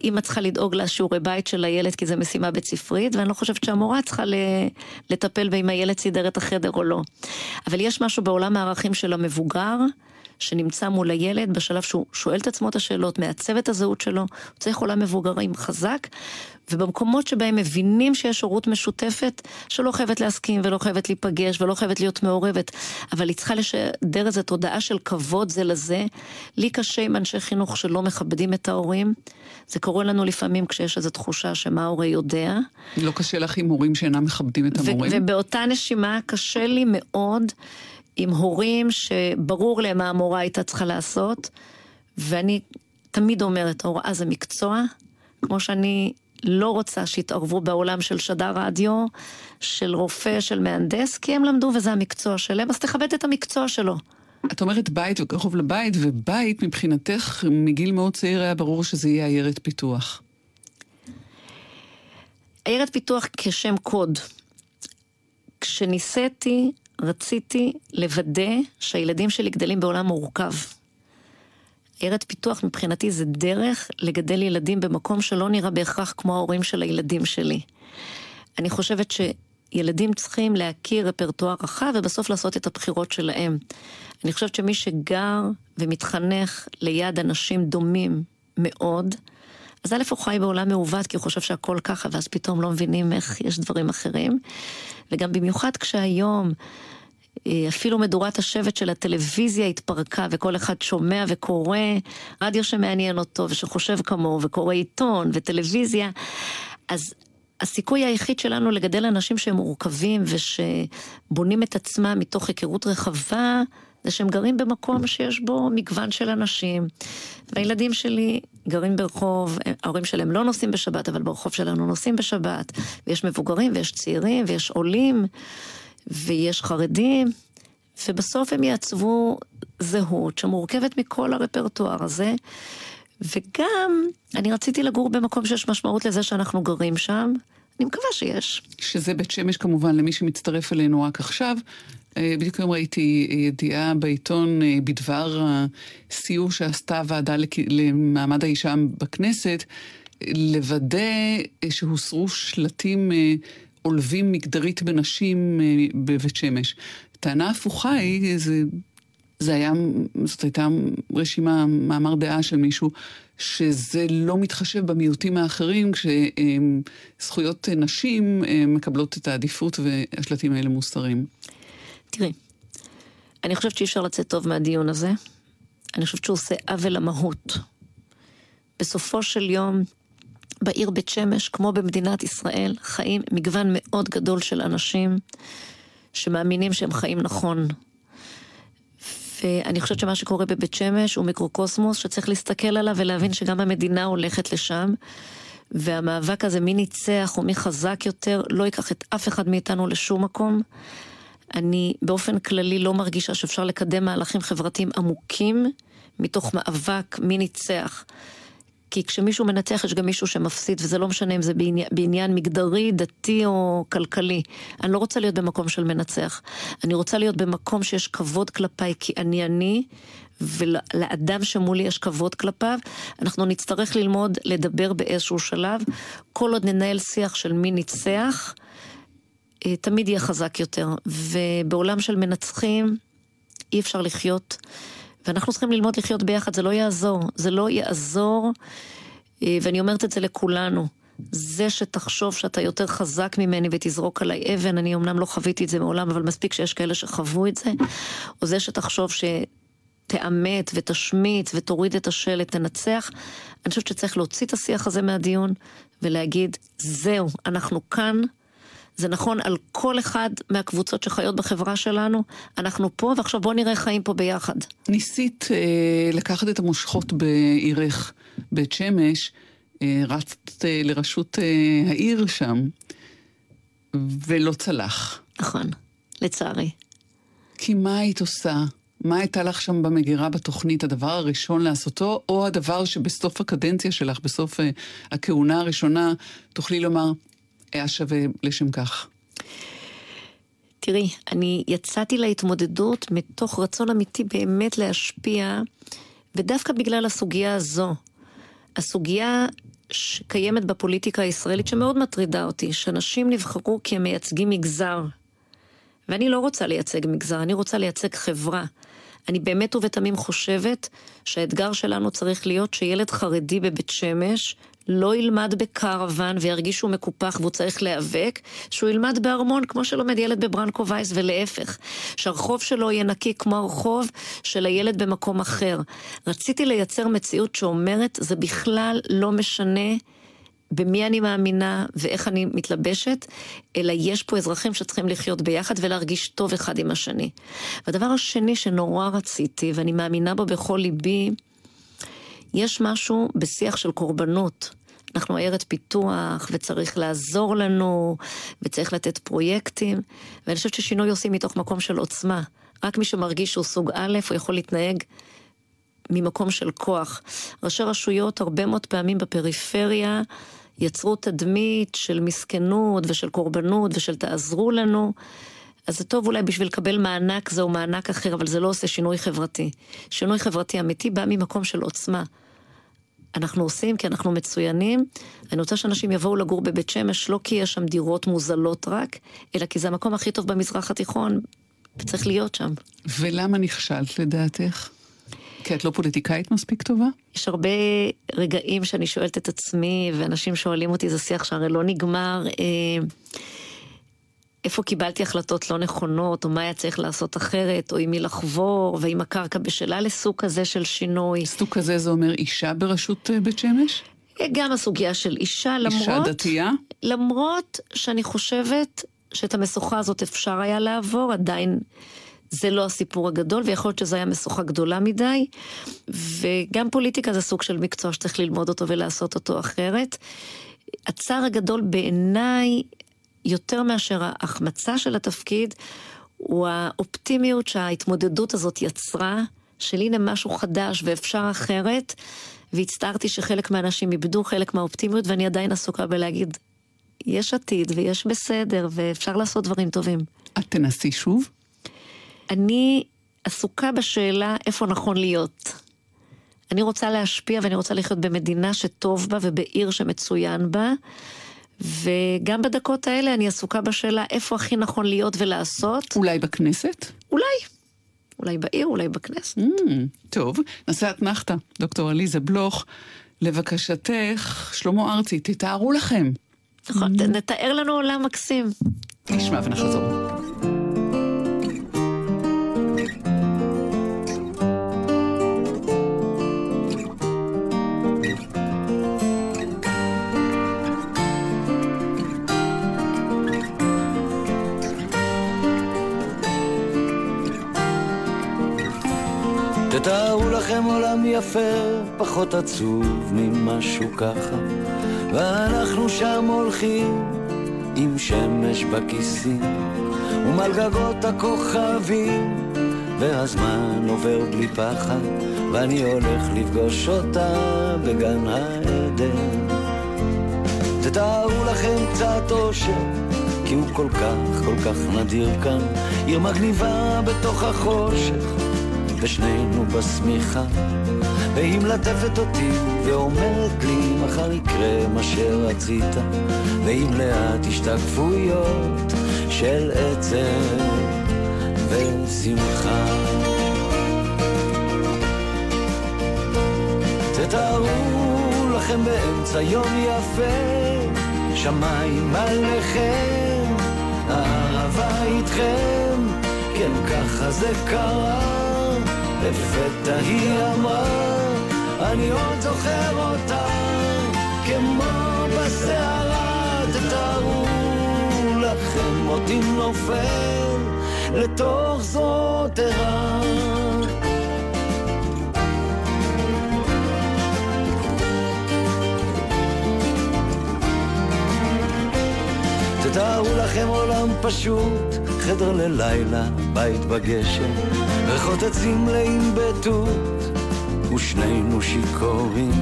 אימא צריכה לדאוג לשיעורי בית של הילד כי זו משימה בית ספרית, ואני לא חושבת שהמורה צריכה לטפל באם הילד סידר את החדר או לא. אבל יש משהו בעולם הערכים של המבוגר, שנמצא מול הילד בשלב שהוא שואל את עצמו את השאלות, מעצב את הזהות שלו, הוא צריך עולם מבוגרים חזק, ובמקומות שבהם מבינים שיש הורות משותפת, שלא חייבת להסכים ולא חייבת להיפגש ולא חייבת להיות מעורבת, אבל היא צריכה לשדר איזו תודעה של כבוד זה לזה. לי קשה עם אנשי חינוך שלא מכבדים את ההורים. זה קורה לנו לפעמים כשיש איזו תחושה שמה ההורה יודע. לא קשה לך עם הורים שאינם מכבדים את המורים? ובאותה נשימה קשה לי מאוד עם הורים שברור להם מה המורה הייתה צריכה לעשות, ואני תמיד אומרת, הוראה זה מקצוע, כמו שאני לא רוצה שיתערבו בעולם של שדר רדיו, של רופא, של מהנדס, כי הם למדו וזה המקצוע שלהם, אז תכבד את המקצוע שלו. את אומרת בית וקרוב לבית, ובית מבחינתך מגיל מאוד צעיר היה ברור שזה יהיה עיירת פיתוח. עיירת פיתוח כשם קוד. כשניסיתי, רציתי לוודא שהילדים שלי גדלים בעולם מורכב. עיירת פיתוח מבחינתי זה דרך לגדל ילדים במקום שלא נראה בהכרח כמו ההורים של הילדים שלי. אני חושבת שילדים צריכים להכיר רפרטואר רחב ובסוף לעשות את הבחירות שלהם. אני חושבת שמי שגר ומתחנך ליד אנשים דומים מאוד, אז א' הוא חי בעולם מעוות כי הוא חושב שהכל ככה ואז פתאום לא מבינים איך יש דברים אחרים. וגם במיוחד כשהיום אה, אפילו מדורת השבט של הטלוויזיה התפרקה וכל אחד שומע וקורא רדיו שמעניין אותו ושחושב כמוהו וקורא עיתון וטלוויזיה, אז הסיכוי היחיד שלנו לגדל אנשים שהם מורכבים ושבונים את עצמם מתוך היכרות רחבה זה שהם גרים במקום שיש בו מגוון של אנשים. והילדים שלי גרים ברחוב, ההורים שלהם לא נוסעים בשבת, אבל ברחוב שלנו נוסעים בשבת. ויש מבוגרים ויש צעירים ויש עולים. ויש חרדים, ובסוף הם יעצבו זהות שמורכבת מכל הרפרטואר הזה. וגם, אני רציתי לגור במקום שיש משמעות לזה שאנחנו גרים שם. אני מקווה שיש. שזה בית שמש כמובן למי שמצטרף אלינו רק עכשיו. אה, בדיוק היום ראיתי ידיעה בעיתון אה, בדבר הסיור שעשתה הוועדה למעמד האישה בכנסת, לוודא אה, שהוסרו שלטים עולבים מגדרית בנשים אה, בבית שמש. טענה הפוכה היא, זה, זה היה, זאת הייתה רשימה, מאמר דעה של מישהו, שזה לא מתחשב במיעוטים האחרים, כשזכויות נשים אה, מקבלות את העדיפות והשלטים האלה מוסתרים. תראי, אני חושבת שאי אפשר לצאת טוב מהדיון הזה. אני חושבת שהוא עושה עוול למהות. בסופו של יום, בעיר בית שמש, כמו במדינת ישראל, חיים מגוון מאוד גדול של אנשים שמאמינים שהם חיים נכון. ואני חושבת שמה שקורה בבית שמש הוא מיקרוקוסמוס שצריך להסתכל עליו ולהבין שגם המדינה הולכת לשם. והמאבק הזה, מי ניצח או מי חזק יותר, לא ייקח את אף אחד מאיתנו לשום מקום. אני באופן כללי לא מרגישה שאפשר לקדם מהלכים חברתיים עמוקים מתוך מאבק מי ניצח. כי כשמישהו מנצח יש גם מישהו שמפסיד, וזה לא משנה אם זה בעניין, בעניין מגדרי, דתי או כלכלי. אני לא רוצה להיות במקום של מנצח. אני רוצה להיות במקום שיש כבוד כלפיי, כי אני אני, ולאדם שמולי יש כבוד כלפיו. אנחנו נצטרך ללמוד לדבר באיזשהו שלב. כל עוד ננהל שיח של מי ניצח, תמיד יהיה חזק יותר. ובעולם של מנצחים, אי אפשר לחיות. ואנחנו צריכים ללמוד לחיות ביחד, זה לא יעזור. זה לא יעזור, אה, ואני אומרת את זה לכולנו. זה שתחשוב שאתה יותר חזק ממני ותזרוק עליי אבן, אני אמנם לא חוויתי את זה מעולם, אבל מספיק שיש כאלה שחוו את זה, או זה שתחשוב שתאמת ותשמיץ ותוריד את השלט, תנצח, אני חושבת שצריך להוציא את השיח הזה מהדיון ולהגיד, זהו, אנחנו כאן, זה נכון על כל אחד מהקבוצות שחיות בחברה שלנו. אנחנו פה, ועכשיו בואו נראה חיים פה ביחד. ניסית אה, לקחת את המושכות בעירך, בית שמש, אה, רצת אה, לראשות אה, העיר שם, ולא צלח. נכון, לצערי. כי מה היית עושה? מה הייתה לך שם במגירה בתוכנית, הדבר הראשון לעשותו, או הדבר שבסוף הקדנציה שלך, בסוף אה, הכהונה הראשונה, תוכלי לומר, היה שווה לשם כך? תראי, אני יצאתי להתמודדות מתוך רצון אמיתי באמת להשפיע, ודווקא בגלל הסוגיה הזו. הסוגיה שקיימת בפוליטיקה הישראלית שמאוד מטרידה אותי, שאנשים נבחרו כי הם מייצגים מגזר. ואני לא רוצה לייצג מגזר, אני רוצה לייצג חברה. אני באמת ובתמים חושבת שהאתגר שלנו צריך להיות שילד חרדי בבית שמש לא ילמד בקרוון וירגיש שהוא מקופח והוא צריך להיאבק, שהוא ילמד בארמון כמו שלומד ילד בברנקו וייס ולהפך. שהרחוב שלו יהיה נקי כמו הרחוב של הילד במקום אחר. רציתי לייצר מציאות שאומרת, זה בכלל לא משנה במי אני מאמינה ואיך אני מתלבשת, אלא יש פה אזרחים שצריכים לחיות ביחד ולהרגיש טוב אחד עם השני. והדבר השני שנורא רציתי, ואני מאמינה בו בכל ליבי, יש משהו בשיח של קורבנות. אנחנו עיירת פיתוח, וצריך לעזור לנו, וצריך לתת פרויקטים, ואני חושבת ששינוי עושים מתוך מקום של עוצמה. רק מי שמרגיש שהוא סוג א', הוא יכול להתנהג ממקום של כוח. ראשי רשויות הרבה מאוד פעמים בפריפריה יצרו תדמית של מסכנות ושל קורבנות ושל תעזרו לנו. אז זה טוב אולי בשביל לקבל מענק זה או מענק אחר, אבל זה לא עושה שינוי חברתי. שינוי חברתי אמיתי בא ממקום של עוצמה. אנחנו עושים כי אנחנו מצוינים. אני רוצה שאנשים יבואו לגור בבית שמש לא כי יש שם דירות מוזלות רק, אלא כי זה המקום הכי טוב במזרח התיכון, וצריך להיות שם. ולמה נכשלת לדעתך? כי את לא פוליטיקאית מספיק טובה? יש הרבה רגעים שאני שואלת את עצמי, ואנשים שואלים אותי, זה שיח שהרי לא נגמר. אה, איפה קיבלתי החלטות לא נכונות, או מה היה צריך לעשות אחרת, או עם מי לחבור, ואם הקרקע בשלה לסוג כזה של שינוי. סוג כזה זה אומר אישה בראשות אה, בית שמש? גם הסוגיה של אישה, למרות... אישה דתייה? למרות שאני חושבת שאת המשוכה הזאת אפשר היה לעבור, עדיין זה לא הסיפור הגדול, ויכול להיות שזו הייתה משוכה גדולה מדי. וגם פוליטיקה זה סוג של מקצוע שצריך ללמוד אותו ולעשות אותו אחרת. הצער הגדול בעיניי יותר מאשר ההחמצה של התפקיד, הוא האופטימיות שההתמודדות הזאת יצרה, של הנה משהו חדש ואפשר אחרת, והצטערתי שחלק מהאנשים איבדו חלק מהאופטימיות, ואני עדיין עסוקה בלהגיד, יש עתיד ויש בסדר, ואפשר לעשות דברים טובים. את תנסי שוב? אני עסוקה בשאלה איפה נכון להיות. אני רוצה להשפיע ואני רוצה לחיות במדינה שטוב בה ובעיר שמצוין בה. וגם בדקות האלה אני עסוקה בשאלה איפה הכי נכון להיות ולעשות. אולי בכנסת? אולי. אולי בעיר, אולי בכנסת. Mm, טוב, נעשה אתנחתא. דוקטור עליזה בלוך, לבקשתך, שלמה ארצי, תתארו לכם. נכון, mm. נתאר לנו עולם מקסים. נשמע ונחזור. תתארו לכם עולם יפה, פחות עצוב ממשהו ככה, ואנחנו שם הולכים עם שמש בכיסים, ומעל גגות הכוכבים, והזמן עובר בלי פחד, ואני הולך לפגוש אותה בגן העדן. תתארו לכם קצת אושר, כי הוא כל כך, כל כך נדיר כאן, עיר מגניבה בתוך החושך, ושנינו בשמיכה. והיא מלטפת אותי ואומרת לי מחר יקרה מה שרצית. ועם לאט השתקפויות של עצב ושמחה. תתארו לכם באמצע יום יפה שמיים עליכם, הערבה איתכם, כן ככה זה קרה לפתע היא אמרה אני עוד זוכר אותה כמו בסערה, תתארו לכם אותי נופל לתוך זאת ערה. תתארו לכם עולם פשוט, חדר ללילה, בית בגשם, ריחות עצים מלאים בתות, ושנינו שיכורים.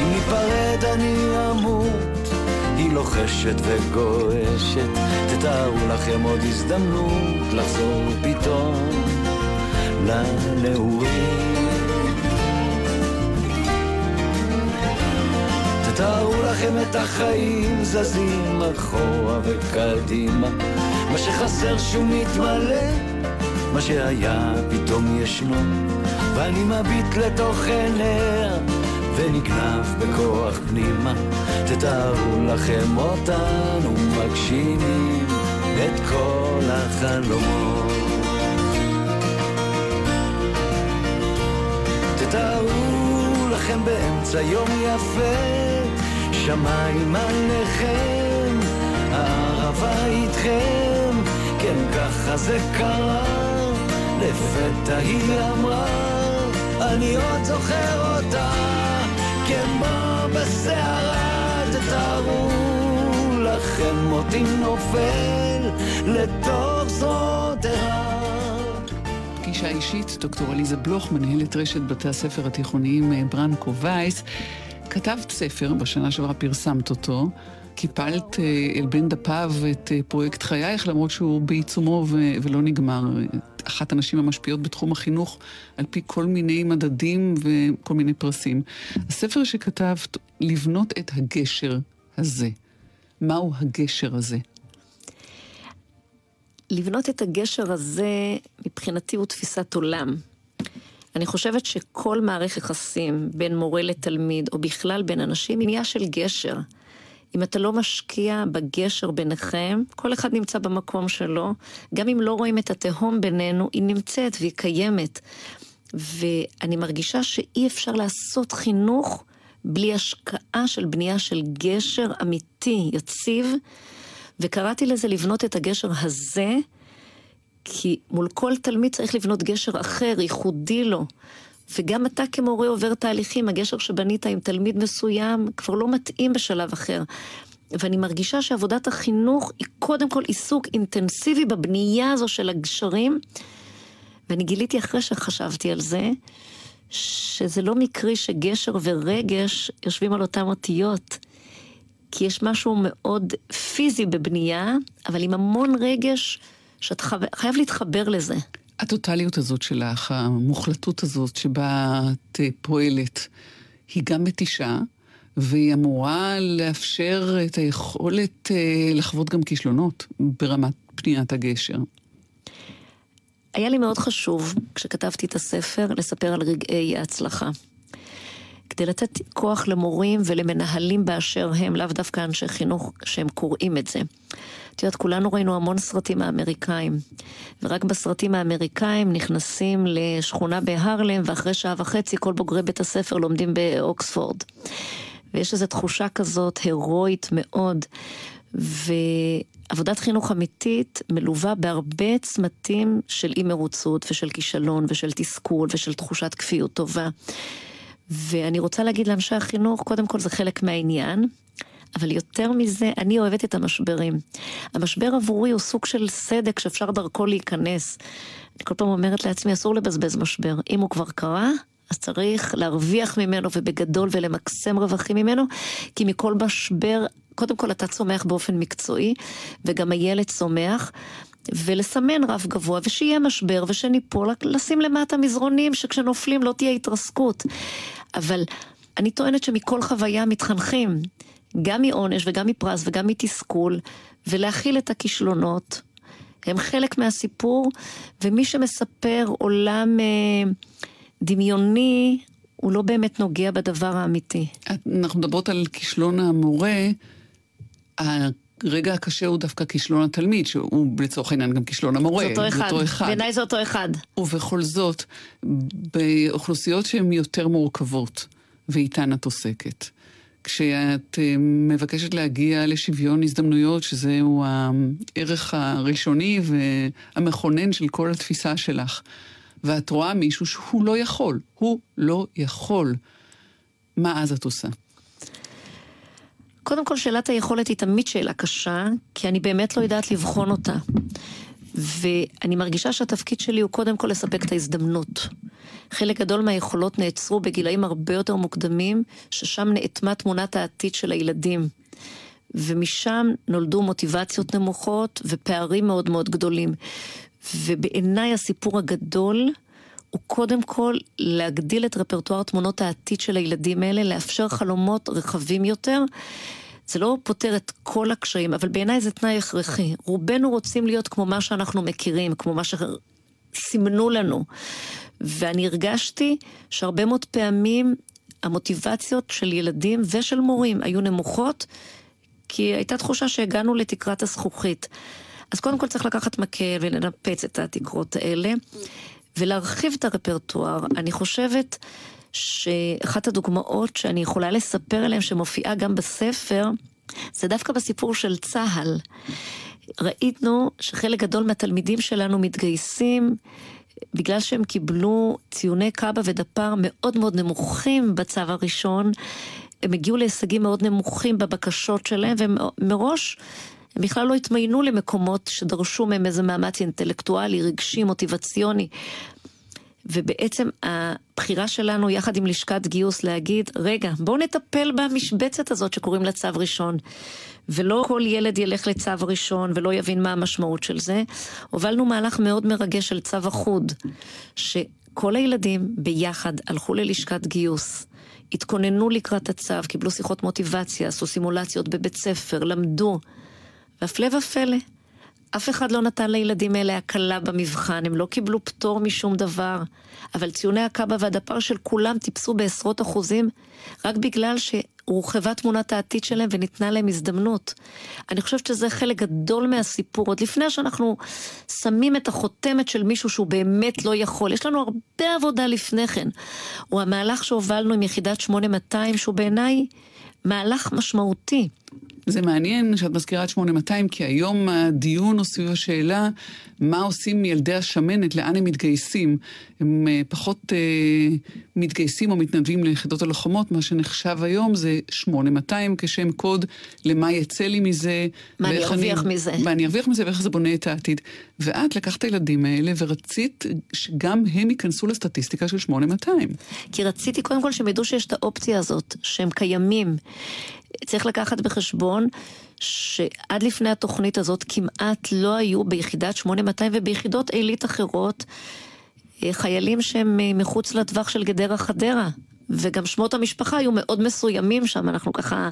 אם ניפרד אני אמות, היא לוחשת וגועשת, תתארו לכם עוד הזדמנות לחזור פתאום לנעורים. תארו לכם את החיים זזים אחורה וקדימה מה שחסר שהוא מתמלא מה שהיה פתאום ישנו. ואני מביט לתוך עיניה ונגנב בכוח פנימה. תתארו לכם אותנו מגשימים את כל החלומות. תתארו לכם באמצע יום יפה שמיים עליכם, הערבה איתכם, כן ככה זה קרה, לפתע היא אמרה, אני עוד זוכר אותה, כמו בסערה, תתארו לכם מותי נופל לתוך זאת פגישה אישית, דוקטור עליזה בלוך, מנהלת רשת בתי הספר התיכוניים אה, ברנקו וייס. כתבת ספר, בשנה שעברה פרסמת אותו, קיפלת אה, אל בין דפיו את אה, פרויקט חייך, למרות שהוא בעיצומו ו- ולא נגמר. אחת הנשים המשפיעות בתחום החינוך, על פי כל מיני מדדים וכל מיני פרסים. הספר שכתבת, לבנות את הגשר הזה. מהו הגשר הזה? לבנות את הגשר הזה, מבחינתי, הוא תפיסת עולם. אני חושבת שכל מערכת יחסים בין מורה לתלמיד, או בכלל בין אנשים, היא עניין של גשר. אם אתה לא משקיע בגשר ביניכם, כל אחד נמצא במקום שלו, גם אם לא רואים את התהום בינינו, היא נמצאת והיא קיימת. ואני מרגישה שאי אפשר לעשות חינוך בלי השקעה של בנייה של גשר אמיתי, יציב, וקראתי לזה לבנות את הגשר הזה, כי מול כל תלמיד צריך לבנות גשר אחר, ייחודי לו. וגם אתה כמורה עובר תהליכים, הגשר שבנית עם תלמיד מסוים כבר לא מתאים בשלב אחר. ואני מרגישה שעבודת החינוך היא קודם כל עיסוק אינטנסיבי בבנייה הזו של הגשרים. ואני גיליתי אחרי שחשבתי על זה, שזה לא מקרי שגשר ורגש יושבים על אותם אותיות. כי יש משהו מאוד פיזי בבנייה, אבל עם המון רגש שאת חייב, חייב להתחבר לזה. הטוטליות הזאת שלך, המוחלטות הזאת שבה את פועלת, היא גם מתישה, והיא אמורה לאפשר את היכולת אה, לחוות גם כישלונות ברמת פניית הגשר. היה לי מאוד חשוב, כשכתבתי את הספר, לספר על רגעי ההצלחה. כדי לתת כוח למורים ולמנהלים באשר הם, לאו דווקא אנשי חינוך שהם קוראים את זה. את יודעת, כולנו ראינו המון סרטים האמריקאים, ורק בסרטים האמריקאים נכנסים לשכונה בהרלם, ואחרי שעה וחצי כל בוגרי בית הספר לומדים באוקספורד. ויש איזו תחושה כזאת הירואית מאוד. ועבודת חינוך אמיתית מלווה בהרבה צמתים של אי מרוצות ושל כישלון ושל תסכול ושל תחושת כפיות טובה. ואני רוצה להגיד לאנשי החינוך, קודם כל זה חלק מהעניין, אבל יותר מזה, אני אוהבת את המשברים. המשבר עבורי הוא סוג של סדק שאפשר דרכו להיכנס. אני כל פעם אומרת לעצמי, אסור לבזבז משבר. אם הוא כבר קרה, אז צריך להרוויח ממנו ובגדול ולמקסם רווחים ממנו, כי מכל משבר, קודם כל אתה צומח באופן מקצועי, וגם הילד צומח. ולסמן רף גבוה, ושיהיה משבר, ושניפול, לשים למטה מזרונים, שכשנופלים לא תהיה התרסקות. אבל אני טוענת שמכל חוויה מתחנכים, גם מעונש וגם מפרס וגם מתסכול, ולהכיל את הכישלונות. הם חלק מהסיפור, ומי שמספר עולם אה, דמיוני, הוא לא באמת נוגע בדבר האמיתי. אנחנו מדברות על כישלון המורה. הרגע הקשה הוא דווקא כישלון התלמיד, שהוא לצורך העניין גם כישלון המורה. זה אותו אחד. אחד. בעיניי זה אותו אחד. ובכל זאת, באוכלוסיות שהן יותר מורכבות, ואיתן את עוסקת, כשאת אה, מבקשת להגיע לשוויון הזדמנויות, שזהו הערך הראשוני והמכונן של כל התפיסה שלך, ואת רואה מישהו שהוא לא יכול, הוא לא יכול, מה אז את עושה? קודם כל, שאלת היכולת היא תמיד שאלה קשה, כי אני באמת לא יודעת לבחון אותה. ואני מרגישה שהתפקיד שלי הוא קודם כל לספק את ההזדמנות. חלק גדול מהיכולות נעצרו בגילאים הרבה יותר מוקדמים, ששם נאטמה תמונת העתיד של הילדים. ומשם נולדו מוטיבציות נמוכות ופערים מאוד מאוד גדולים. ובעיניי הסיפור הגדול הוא קודם כל להגדיל את רפרטואר תמונות העתיד של הילדים האלה, לאפשר חלומות רחבים יותר. זה לא פותר את כל הקשיים, אבל בעיניי זה תנאי הכרחי. רובנו רוצים להיות כמו מה שאנחנו מכירים, כמו מה שסימנו לנו. ואני הרגשתי שהרבה מאוד פעמים המוטיבציות של ילדים ושל מורים היו נמוכות, כי הייתה תחושה שהגענו לתקרת הזכוכית. אז קודם כל צריך לקחת מקל ולנפץ את התקרות האלה, ולהרחיב את הרפרטואר. אני חושבת שאחת הדוגמאות שאני יכולה לספר עליהן, שמופיעה גם בספר, זה דווקא בסיפור של צה"ל. ראינו שחלק גדול מהתלמידים שלנו מתגייסים בגלל שהם קיבלו ציוני קאבה ודפ"ר מאוד מאוד נמוכים בצו הראשון, הם הגיעו להישגים מאוד נמוכים בבקשות שלהם, ומראש הם בכלל לא התמיינו למקומות שדרשו מהם איזה מאמץ אינטלקטואלי, רגשי, מוטיבציוני. ובעצם הבחירה שלנו יחד עם לשכת גיוס להגיד, רגע, בואו נטפל במשבצת הזאת שקוראים לה צו ראשון. ולא כל ילד ילך לצו ראשון ולא יבין מה המשמעות של זה. הובלנו מהלך מאוד מרגש של צו אחוד, שכל הילדים ביחד הלכו ללשכת גיוס. התכוננו לקראת הצו, קיבלו שיחות מוטיבציה, עשו סימולציות בבית ספר, למדו. והפלא ופלא, אף אחד לא נתן לילדים האלה הקלה במבחן, הם לא קיבלו פטור משום דבר. אבל ציוני הקאבה והדפ"ר של כולם טיפסו בעשרות אחוזים, רק בגלל שהורחבה תמונת העתיד שלהם וניתנה להם הזדמנות. אני חושבת שזה חלק גדול מהסיפור, עוד לפני שאנחנו שמים את החותמת של מישהו שהוא באמת לא יכול. יש לנו הרבה עבודה לפני כן. הוא המהלך שהובלנו עם יחידת 8200, שהוא בעיניי מהלך משמעותי. זה מעניין שאת מזכירה את 8200, כי היום הדיון הוא סביב השאלה מה עושים ילדי השמנת, לאן הם מתגייסים. הם אה, פחות אה, מתגייסים או מתנדבים ליחידות הלוחמות, מה שנחשב היום זה 8200 כשם קוד למה יצא לי מזה. מה אני ארוויח מזה. מה אני ארוויח מזה ואיך זה בונה את העתיד. ואת לקחת את הילדים האלה ורצית שגם הם ייכנסו לסטטיסטיקה של 8200. כי רציתי קודם כל שהם ידעו שיש את האופציה הזאת, שהם קיימים. צריך לקחת בחשבון שעד לפני התוכנית הזאת כמעט לא היו ביחידת 8200 וביחידות עילית אחרות אה, חיילים שהם אה, מחוץ לטווח של גדרה חדרה. וגם שמות המשפחה היו מאוד מסוימים שם, אנחנו ככה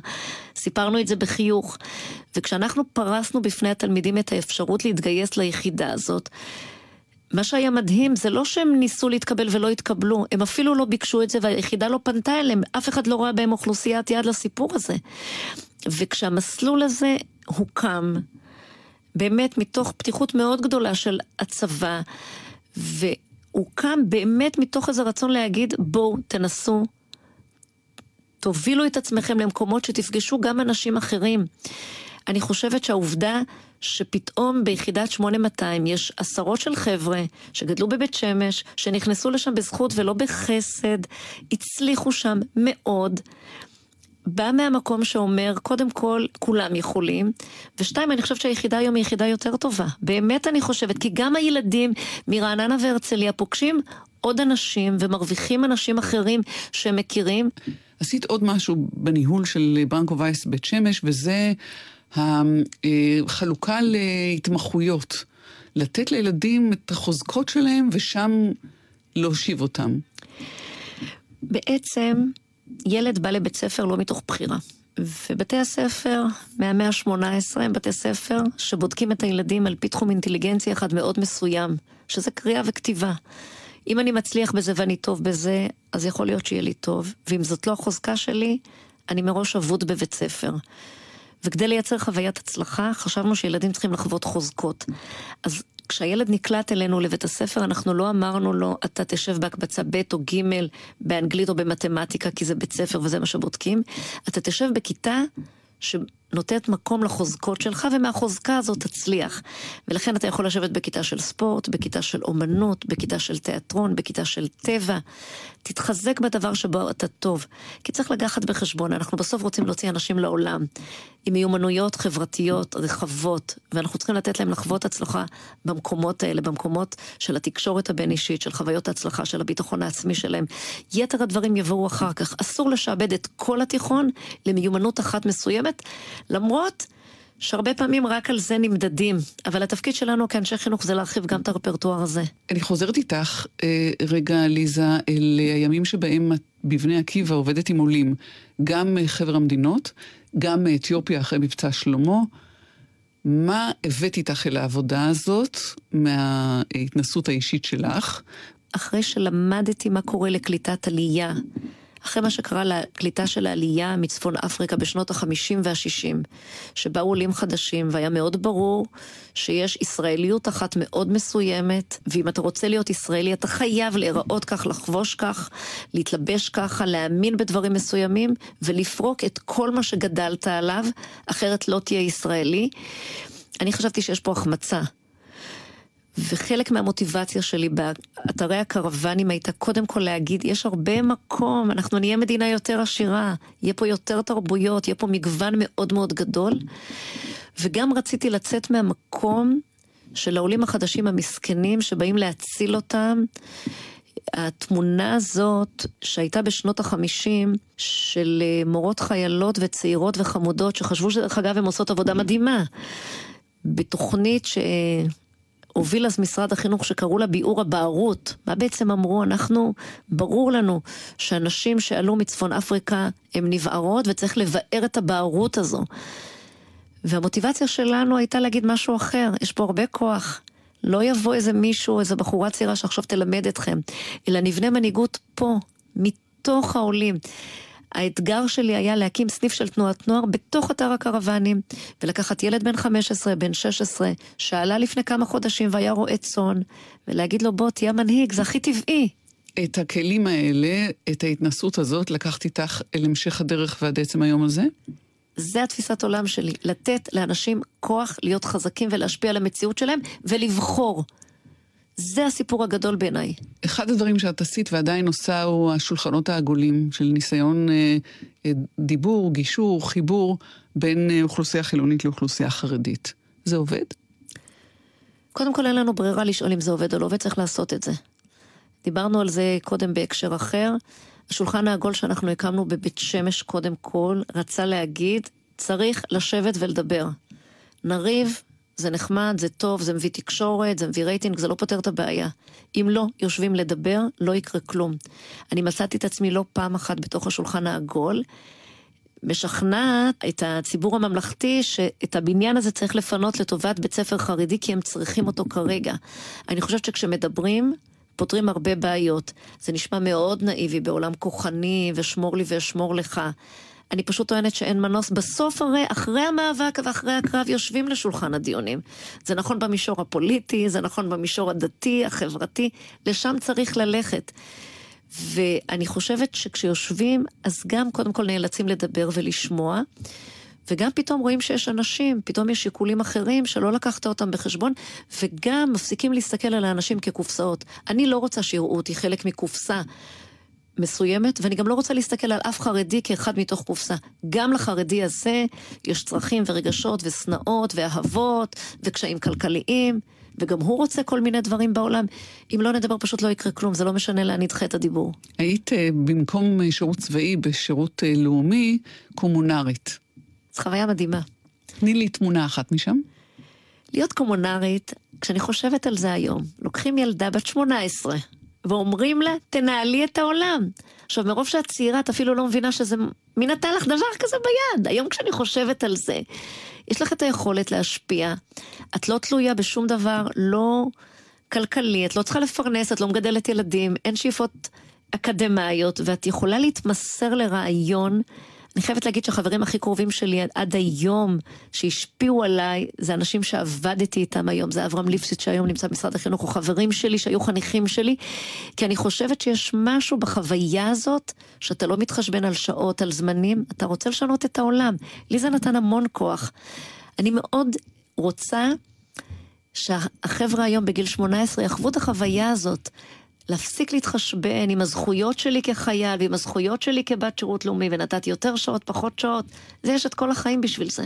סיפרנו את זה בחיוך. וכשאנחנו פרסנו בפני התלמידים את האפשרות להתגייס ליחידה הזאת, מה שהיה מדהים זה לא שהם ניסו להתקבל ולא התקבלו, הם אפילו לא ביקשו את זה והיחידה לא פנתה אליהם, אף אחד לא ראה בהם אוכלוסיית יד לסיפור הזה. וכשהמסלול הזה הוקם, באמת מתוך פתיחות מאוד גדולה של הצבא, והוקם באמת מתוך איזה רצון להגיד, בואו, תנסו, תובילו את עצמכם למקומות שתפגשו גם אנשים אחרים. אני חושבת שהעובדה שפתאום ביחידת 8200 יש עשרות של חבר'ה שגדלו בבית שמש, שנכנסו לשם בזכות ולא בחסד, הצליחו שם מאוד. בא מהמקום שאומר, קודם כל, כולם יכולים, ושתיים, אני חושבת שהיחידה היום היא יחידה יותר טובה. באמת אני חושבת, כי גם הילדים מרעננה והרצליה פוגשים עוד אנשים ומרוויחים אנשים אחרים שהם מכירים. עשית עוד משהו בניהול של ברנקו וייס בית שמש, וזה החלוקה להתמחויות. לתת לילדים את החוזקות שלהם ושם להושיב אותם. בעצם, ילד בא לבית ספר לא מתוך בחירה. ובתי הספר מהמאה ה-18 הם בתי ספר שבודקים את הילדים על פי תחום אינטליגנציה אחד מאוד מסוים, שזה קריאה וכתיבה. אם אני מצליח בזה ואני טוב בזה, אז יכול להיות שיהיה לי טוב, ואם זאת לא החוזקה שלי, אני מראש אבוד בבית ספר. וכדי לייצר חוויית הצלחה, חשבנו שילדים צריכים לחוות חוזקות. אז כשהילד נקלט אלינו לבית הספר, אנחנו לא אמרנו לו, אתה תשב בהקבצה ב' או ג' באנגלית או במתמטיקה, כי זה בית ספר וזה מה שבודקים. אתה תשב בכיתה שנותנת מקום לחוזקות שלך, ומהחוזקה הזאת תצליח. ולכן אתה יכול לשבת בכיתה של ספורט, בכיתה של אומנות, בכיתה של תיאטרון, בכיתה של טבע. תתחזק בדבר שבו אתה טוב. כי צריך לקחת בחשבון, אנחנו בסוף רוצים להוציא אנשים לעולם עם מיומנויות חברתיות רחבות, ואנחנו צריכים לתת להם לחוות הצלחה במקומות האלה, במקומות של התקשורת הבין-אישית, של חוויות ההצלחה, של הביטחון העצמי שלהם. יתר הדברים יבואו אחר כך. אסור לשעבד את כל התיכון למיומנות אחת מסוימת, למרות שהרבה פעמים רק על זה נמדדים, אבל התפקיד שלנו כאנשי חינוך זה להרחיב גם את הרפרטואר הזה. אני חוזרת איתך אה, רגע, ליזה, אל הימים שבהם את בבני עקיבא עובדת עם עולים, גם חבר המדינות, גם מאתיופיה אחרי מבצע שלמה. מה הבאת איתך אל העבודה הזאת מההתנסות האישית שלך? אחרי שלמדתי מה קורה לקליטת עלייה, אחרי מה שקרה לקליטה של העלייה מצפון אפריקה בשנות החמישים והשישים, שבאו עולים חדשים והיה מאוד ברור שיש ישראליות אחת מאוד מסוימת, ואם אתה רוצה להיות ישראלי אתה חייב להיראות כך, לחבוש כך, להתלבש ככה, להאמין בדברים מסוימים ולפרוק את כל מה שגדלת עליו, אחרת לא תהיה ישראלי. אני חשבתי שיש פה החמצה. וחלק מהמוטיבציה שלי באתרי הקרוונים הייתה קודם כל להגיד, יש הרבה מקום, אנחנו נהיה מדינה יותר עשירה, יהיה פה יותר תרבויות, יהיה פה מגוון מאוד מאוד גדול. וגם רציתי לצאת מהמקום של העולים החדשים המסכנים שבאים להציל אותם. התמונה הזאת שהייתה בשנות החמישים של אה, מורות חיילות וצעירות וחמודות שחשבו שדרך אגב הן עושות עבודה מדהימה. בתוכנית ש... הוביל אז משרד החינוך שקראו לה ביעור הבערות. מה בעצם אמרו? אנחנו, ברור לנו שאנשים שעלו מצפון אפריקה הם נבערות וצריך לבער את הבערות הזו. והמוטיבציה שלנו הייתה להגיד משהו אחר, יש פה הרבה כוח. לא יבוא איזה מישהו, איזה בחורה צעירה שעכשיו תלמד אתכם, אלא נבנה מנהיגות פה, מתוך העולים. האתגר שלי היה להקים סניף של תנועת נוער בתוך אתר הקרוונים, ולקחת ילד בן 15, בן 16, שעלה לפני כמה חודשים והיה רועה צאן, ולהגיד לו בוא תהיה מנהיג, זה הכי טבעי. את הכלים האלה, את ההתנסות הזאת, לקחת איתך אל המשך הדרך ועד עצם היום הזה? זה התפיסת עולם שלי, לתת לאנשים כוח להיות חזקים ולהשפיע על המציאות שלהם ולבחור. זה הסיפור הגדול בעיניי. אחד הדברים שאת עשית ועדיין עושה הוא השולחנות העגולים של ניסיון אה, אה, דיבור, גישור, חיבור בין אה, אוכלוסייה חילונית לאוכלוסייה חרדית. זה עובד? קודם כל אין לנו ברירה לשאול אם זה עובד או לא, וצריך לעשות את זה. דיברנו על זה קודם בהקשר אחר. השולחן העגול שאנחנו הקמנו בבית שמש קודם כל, רצה להגיד, צריך לשבת ולדבר. נריב, זה נחמד, זה טוב, זה מביא תקשורת, זה מביא רייטינג, זה לא פותר את הבעיה. אם לא יושבים לדבר, לא יקרה כלום. אני מצאתי את עצמי לא פעם אחת בתוך השולחן העגול, משכנעת את הציבור הממלכתי שאת הבניין הזה צריך לפנות לטובת בית ספר חרדי כי הם צריכים אותו כרגע. אני חושבת שכשמדברים, פותרים הרבה בעיות. זה נשמע מאוד נאיבי בעולם כוחני ושמור לי ואשמור לך. אני פשוט טוענת שאין מנוס. בסוף הרי, אחרי המאבק ואחרי הקרב יושבים לשולחן הדיונים. זה נכון במישור הפוליטי, זה נכון במישור הדתי, החברתי, לשם צריך ללכת. ואני חושבת שכשיושבים, אז גם קודם כל נאלצים לדבר ולשמוע. וגם פתאום רואים שיש אנשים, פתאום יש שיקולים אחרים שלא לקחת אותם בחשבון, וגם מפסיקים להסתכל על האנשים כקופסאות. אני לא רוצה שיראו אותי חלק מקופסה מסוימת, ואני גם לא רוצה להסתכל על אף חרדי כאחד מתוך קופסה. גם לחרדי הזה יש צרכים ורגשות ושנאות ואהבות וקשיים כלכליים. וגם הוא רוצה כל מיני דברים בעולם. אם לא נדבר פשוט לא יקרה כלום, זה לא משנה לאן נדחה את הדיבור. היית uh, במקום uh, שירות צבאי בשירות uh, לאומי קומונרית. זו חוויה מדהימה. תני לי תמונה אחת משם. להיות קומונרית, כשאני חושבת על זה היום, לוקחים ילדה בת 18 ואומרים לה, תנהלי את העולם. עכשיו, מרוב שאת צעירה, את אפילו לא מבינה שזה... מי נתן לך דבר כזה ביד? היום כשאני חושבת על זה, יש לך את היכולת להשפיע. את לא תלויה בשום דבר, לא כלכלי, את לא צריכה לפרנס, את לא מגדלת ילדים, אין שאיפות אקדמאיות, ואת יכולה להתמסר לרעיון. אני חייבת להגיד שהחברים הכי קרובים שלי עד היום, שהשפיעו עליי, זה אנשים שעבדתי איתם היום. זה אברהם ליפסיט שהיום נמצא במשרד החינוך, או חברים שלי שהיו חניכים שלי. כי אני חושבת שיש משהו בחוויה הזאת, שאתה לא מתחשבן על שעות, על זמנים, אתה רוצה לשנות את העולם. לי זה נתן המון כוח. אני מאוד רוצה שהחבר'ה היום בגיל 18 יחוו את החוויה הזאת. להפסיק להתחשבן עם הזכויות שלי כחייל ועם הזכויות שלי כבת שירות לאומי, ונתתי יותר שעות, פחות שעות. זה יש את כל החיים בשביל זה.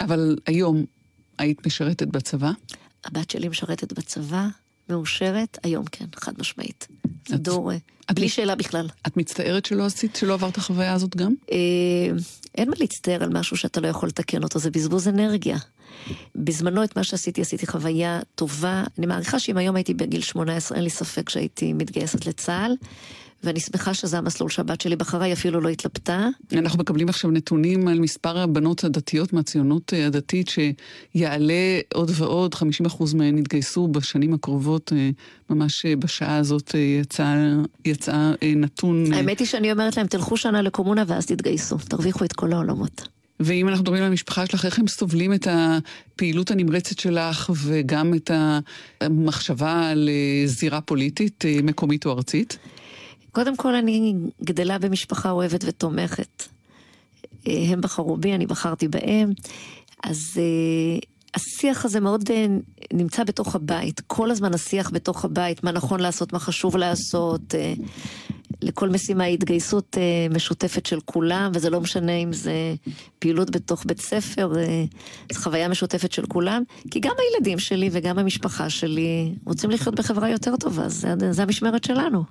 אבל היום היית משרתת בצבא? הבת שלי משרתת בצבא, מאושרת, היום כן, חד משמעית. זה דור, בלי שאלה בכלל. את מצטערת שלא עשית, שלא עברת את החוויה הזאת גם? אה, אין מה להצטער על משהו שאתה לא יכול לתקן אותו, זה בזבוז אנרגיה. בזמנו את מה שעשיתי, עשיתי חוויה טובה. אני מעריכה שאם היום הייתי בגיל 18, אין לי ספק שהייתי מתגייסת לצה"ל. ואני שמחה שזה המסלול שהבת שלי בחרה, היא אפילו לא התלבטה. אנחנו מקבלים עכשיו נתונים על מספר הבנות הדתיות מהציונות הדתית, שיעלה עוד ועוד, 50% מהן יתגייסו בשנים הקרובות, אה, ממש אה, בשעה הזאת אה, יצא, יצא נתון. האמת היא שאני אומרת להם, תלכו שנה לקומונה ואז תתגייסו, תרוויחו את כל העולמות. ואם אנחנו מדברים על המשפחה שלך, איך הם סובלים את הפעילות הנמרצת שלך וגם את המחשבה על זירה פוליטית מקומית או ארצית? קודם כל, אני גדלה במשפחה אוהבת ותומכת. אה, הם בחרו בי, אני בחרתי בהם. אז השיח הזה מאוד uh, נמצא בתוך הבית. כל הזמן השיח בתוך הבית, מה נכון לעשות, מה חשוב לעשות. Uh, לכל משימה התגייסות uh, משותפת של כולם, וזה לא משנה אם זה פעילות בתוך בית ספר, זו חוויה משותפת של כולם. כי גם הילדים שלי וגם המשפחה שלי רוצים לחיות בחברה יותר טובה, זה, זה המשמרת שלנו.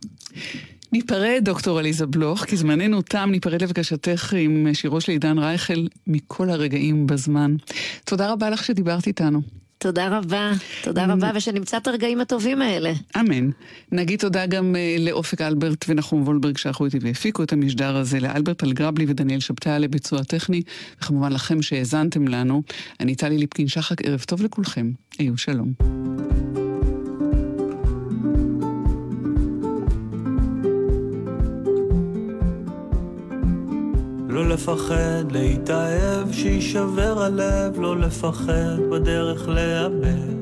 ניפרד, דוקטור עליזה בלוך, כי זמננו תם, ניפרד לבקשתך עם שירו של עידן רייכל מכל הרגעים בזמן. תודה רבה לך שדיברת איתנו. תודה רבה, תודה רבה, ושנמצא את הרגעים הטובים האלה. אמן. נגיד תודה גם uh, לאופק אלברט ונחום וולברג שערכו איתי והפיקו את המשדר הזה, לאלברט אלגרבלי ודניאל שבתאי לביצוע טכני, וכמובן לכם שהאזנתם לנו. אני טלי ליפקין שחק, ערב טוב לכולכם. היו שלום. לא לפחד להתאהב, שישבר הלב, לא לפחד בדרך לאבד.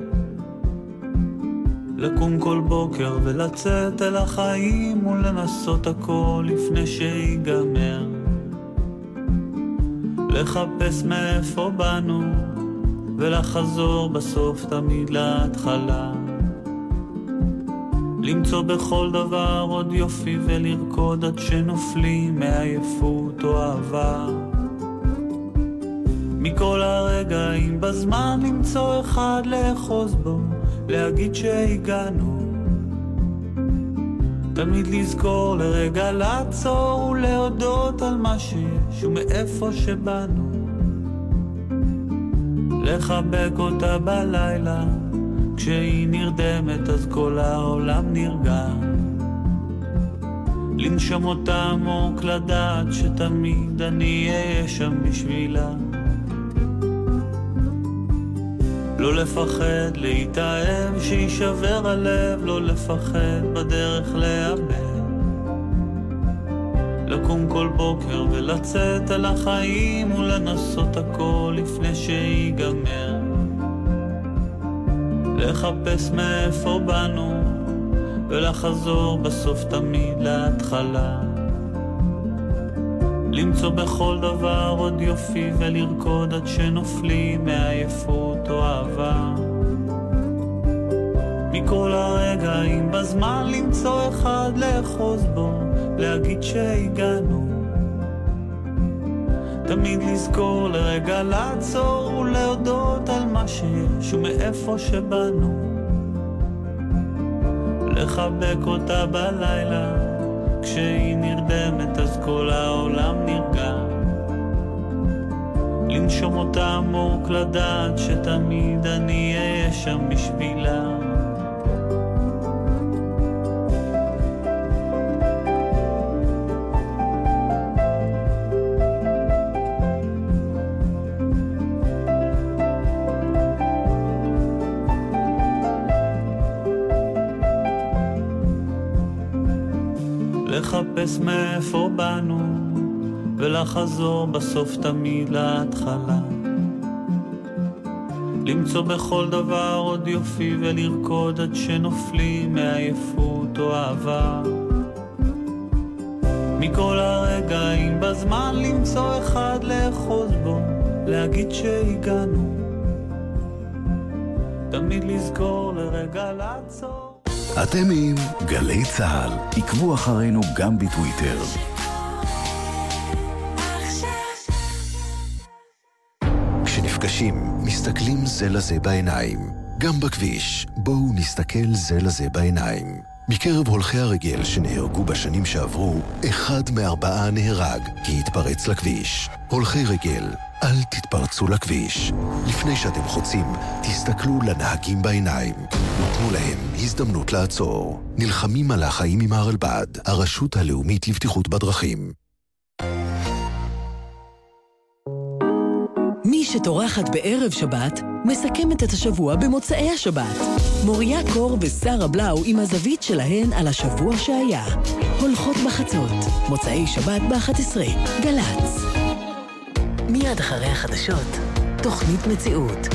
לקום כל בוקר ולצאת אל החיים ולנסות הכל לפני שיגמר. לחפש מאיפה באנו ולחזור בסוף תמיד להתחלה. למצוא בכל דבר עוד יופי ולרקוד עד שנופלים מעייפות או אהבה. מכל הרגעים בזמן למצוא אחד לאחוז בו, להגיד שהגענו. תמיד לזכור לרגע לעצור ולהודות על מה שיש ומאיפה שבאנו. לחבק אותה בלילה כשהיא נרדמת אז כל העולם נרגע. לנשום אותה עמוק, לדעת שתמיד אני אהיה שם בשבילה. לא לפחד להתאהב, שישבר הלב, לא לפחד בדרך לאבד. לקום כל בוקר ולצאת על החיים ולנסות הכל לפני שיגמר. לחפש מאיפה באנו, ולחזור בסוף תמיד להתחלה. למצוא בכל דבר עוד יופי ולרקוד עד שנופלים מעייפות או אהבה. מכל הרגעים בזמן למצוא אחד לאחוז בו, להגיד שהגענו. תמיד לזכור לרגע לעצור ולהודות על מה שיש ומאיפה שבאנו. לחבק אותה בלילה, כשהיא נרדמת אז כל העולם נרגע. לנשום אותה עמוק לדעת שתמיד אני אהיה שם בשבילה. לחפש מאיפה באנו, ולחזור בסוף תמיד להתחלה. למצוא בכל דבר עוד יופי ולרקוד עד שנופלים מעייפות או אהבה. מכל הרגעים בזמן למצוא אחד לאחוז בו, להגיד שהגענו. תמיד לזכור לרגע לעצור. אתם עם גלי צה"ל. עקבו אחרינו גם בטוויטר. כשנפגשים, מסתכלים זה לזה בעיניים. גם בכביש, בואו נסתכל זה לזה בעיניים. מקרב הולכי הרגל שנהרגו בשנים שעברו, אחד מארבעה נהרג כי התפרץ לכביש. הולכי רגל, אל תתפרצו לכביש. לפני שאתם חוצים, תסתכלו לנהגים בעיניים. ותנו להם הזדמנות לעצור. נלחמים על החיים עם הרלב"ד, הרשות הלאומית לבטיחות בדרכים. מי שטורחת בערב שבת, מסכמת את השבוע במוצאי השבת. מוריה קור ושרה בלאו עם הזווית שלהן על השבוע שהיה. הולכות בחצות, מוצאי שבת ב-11, גל"צ. מיד אחרי החדשות, תוכנית מציאות.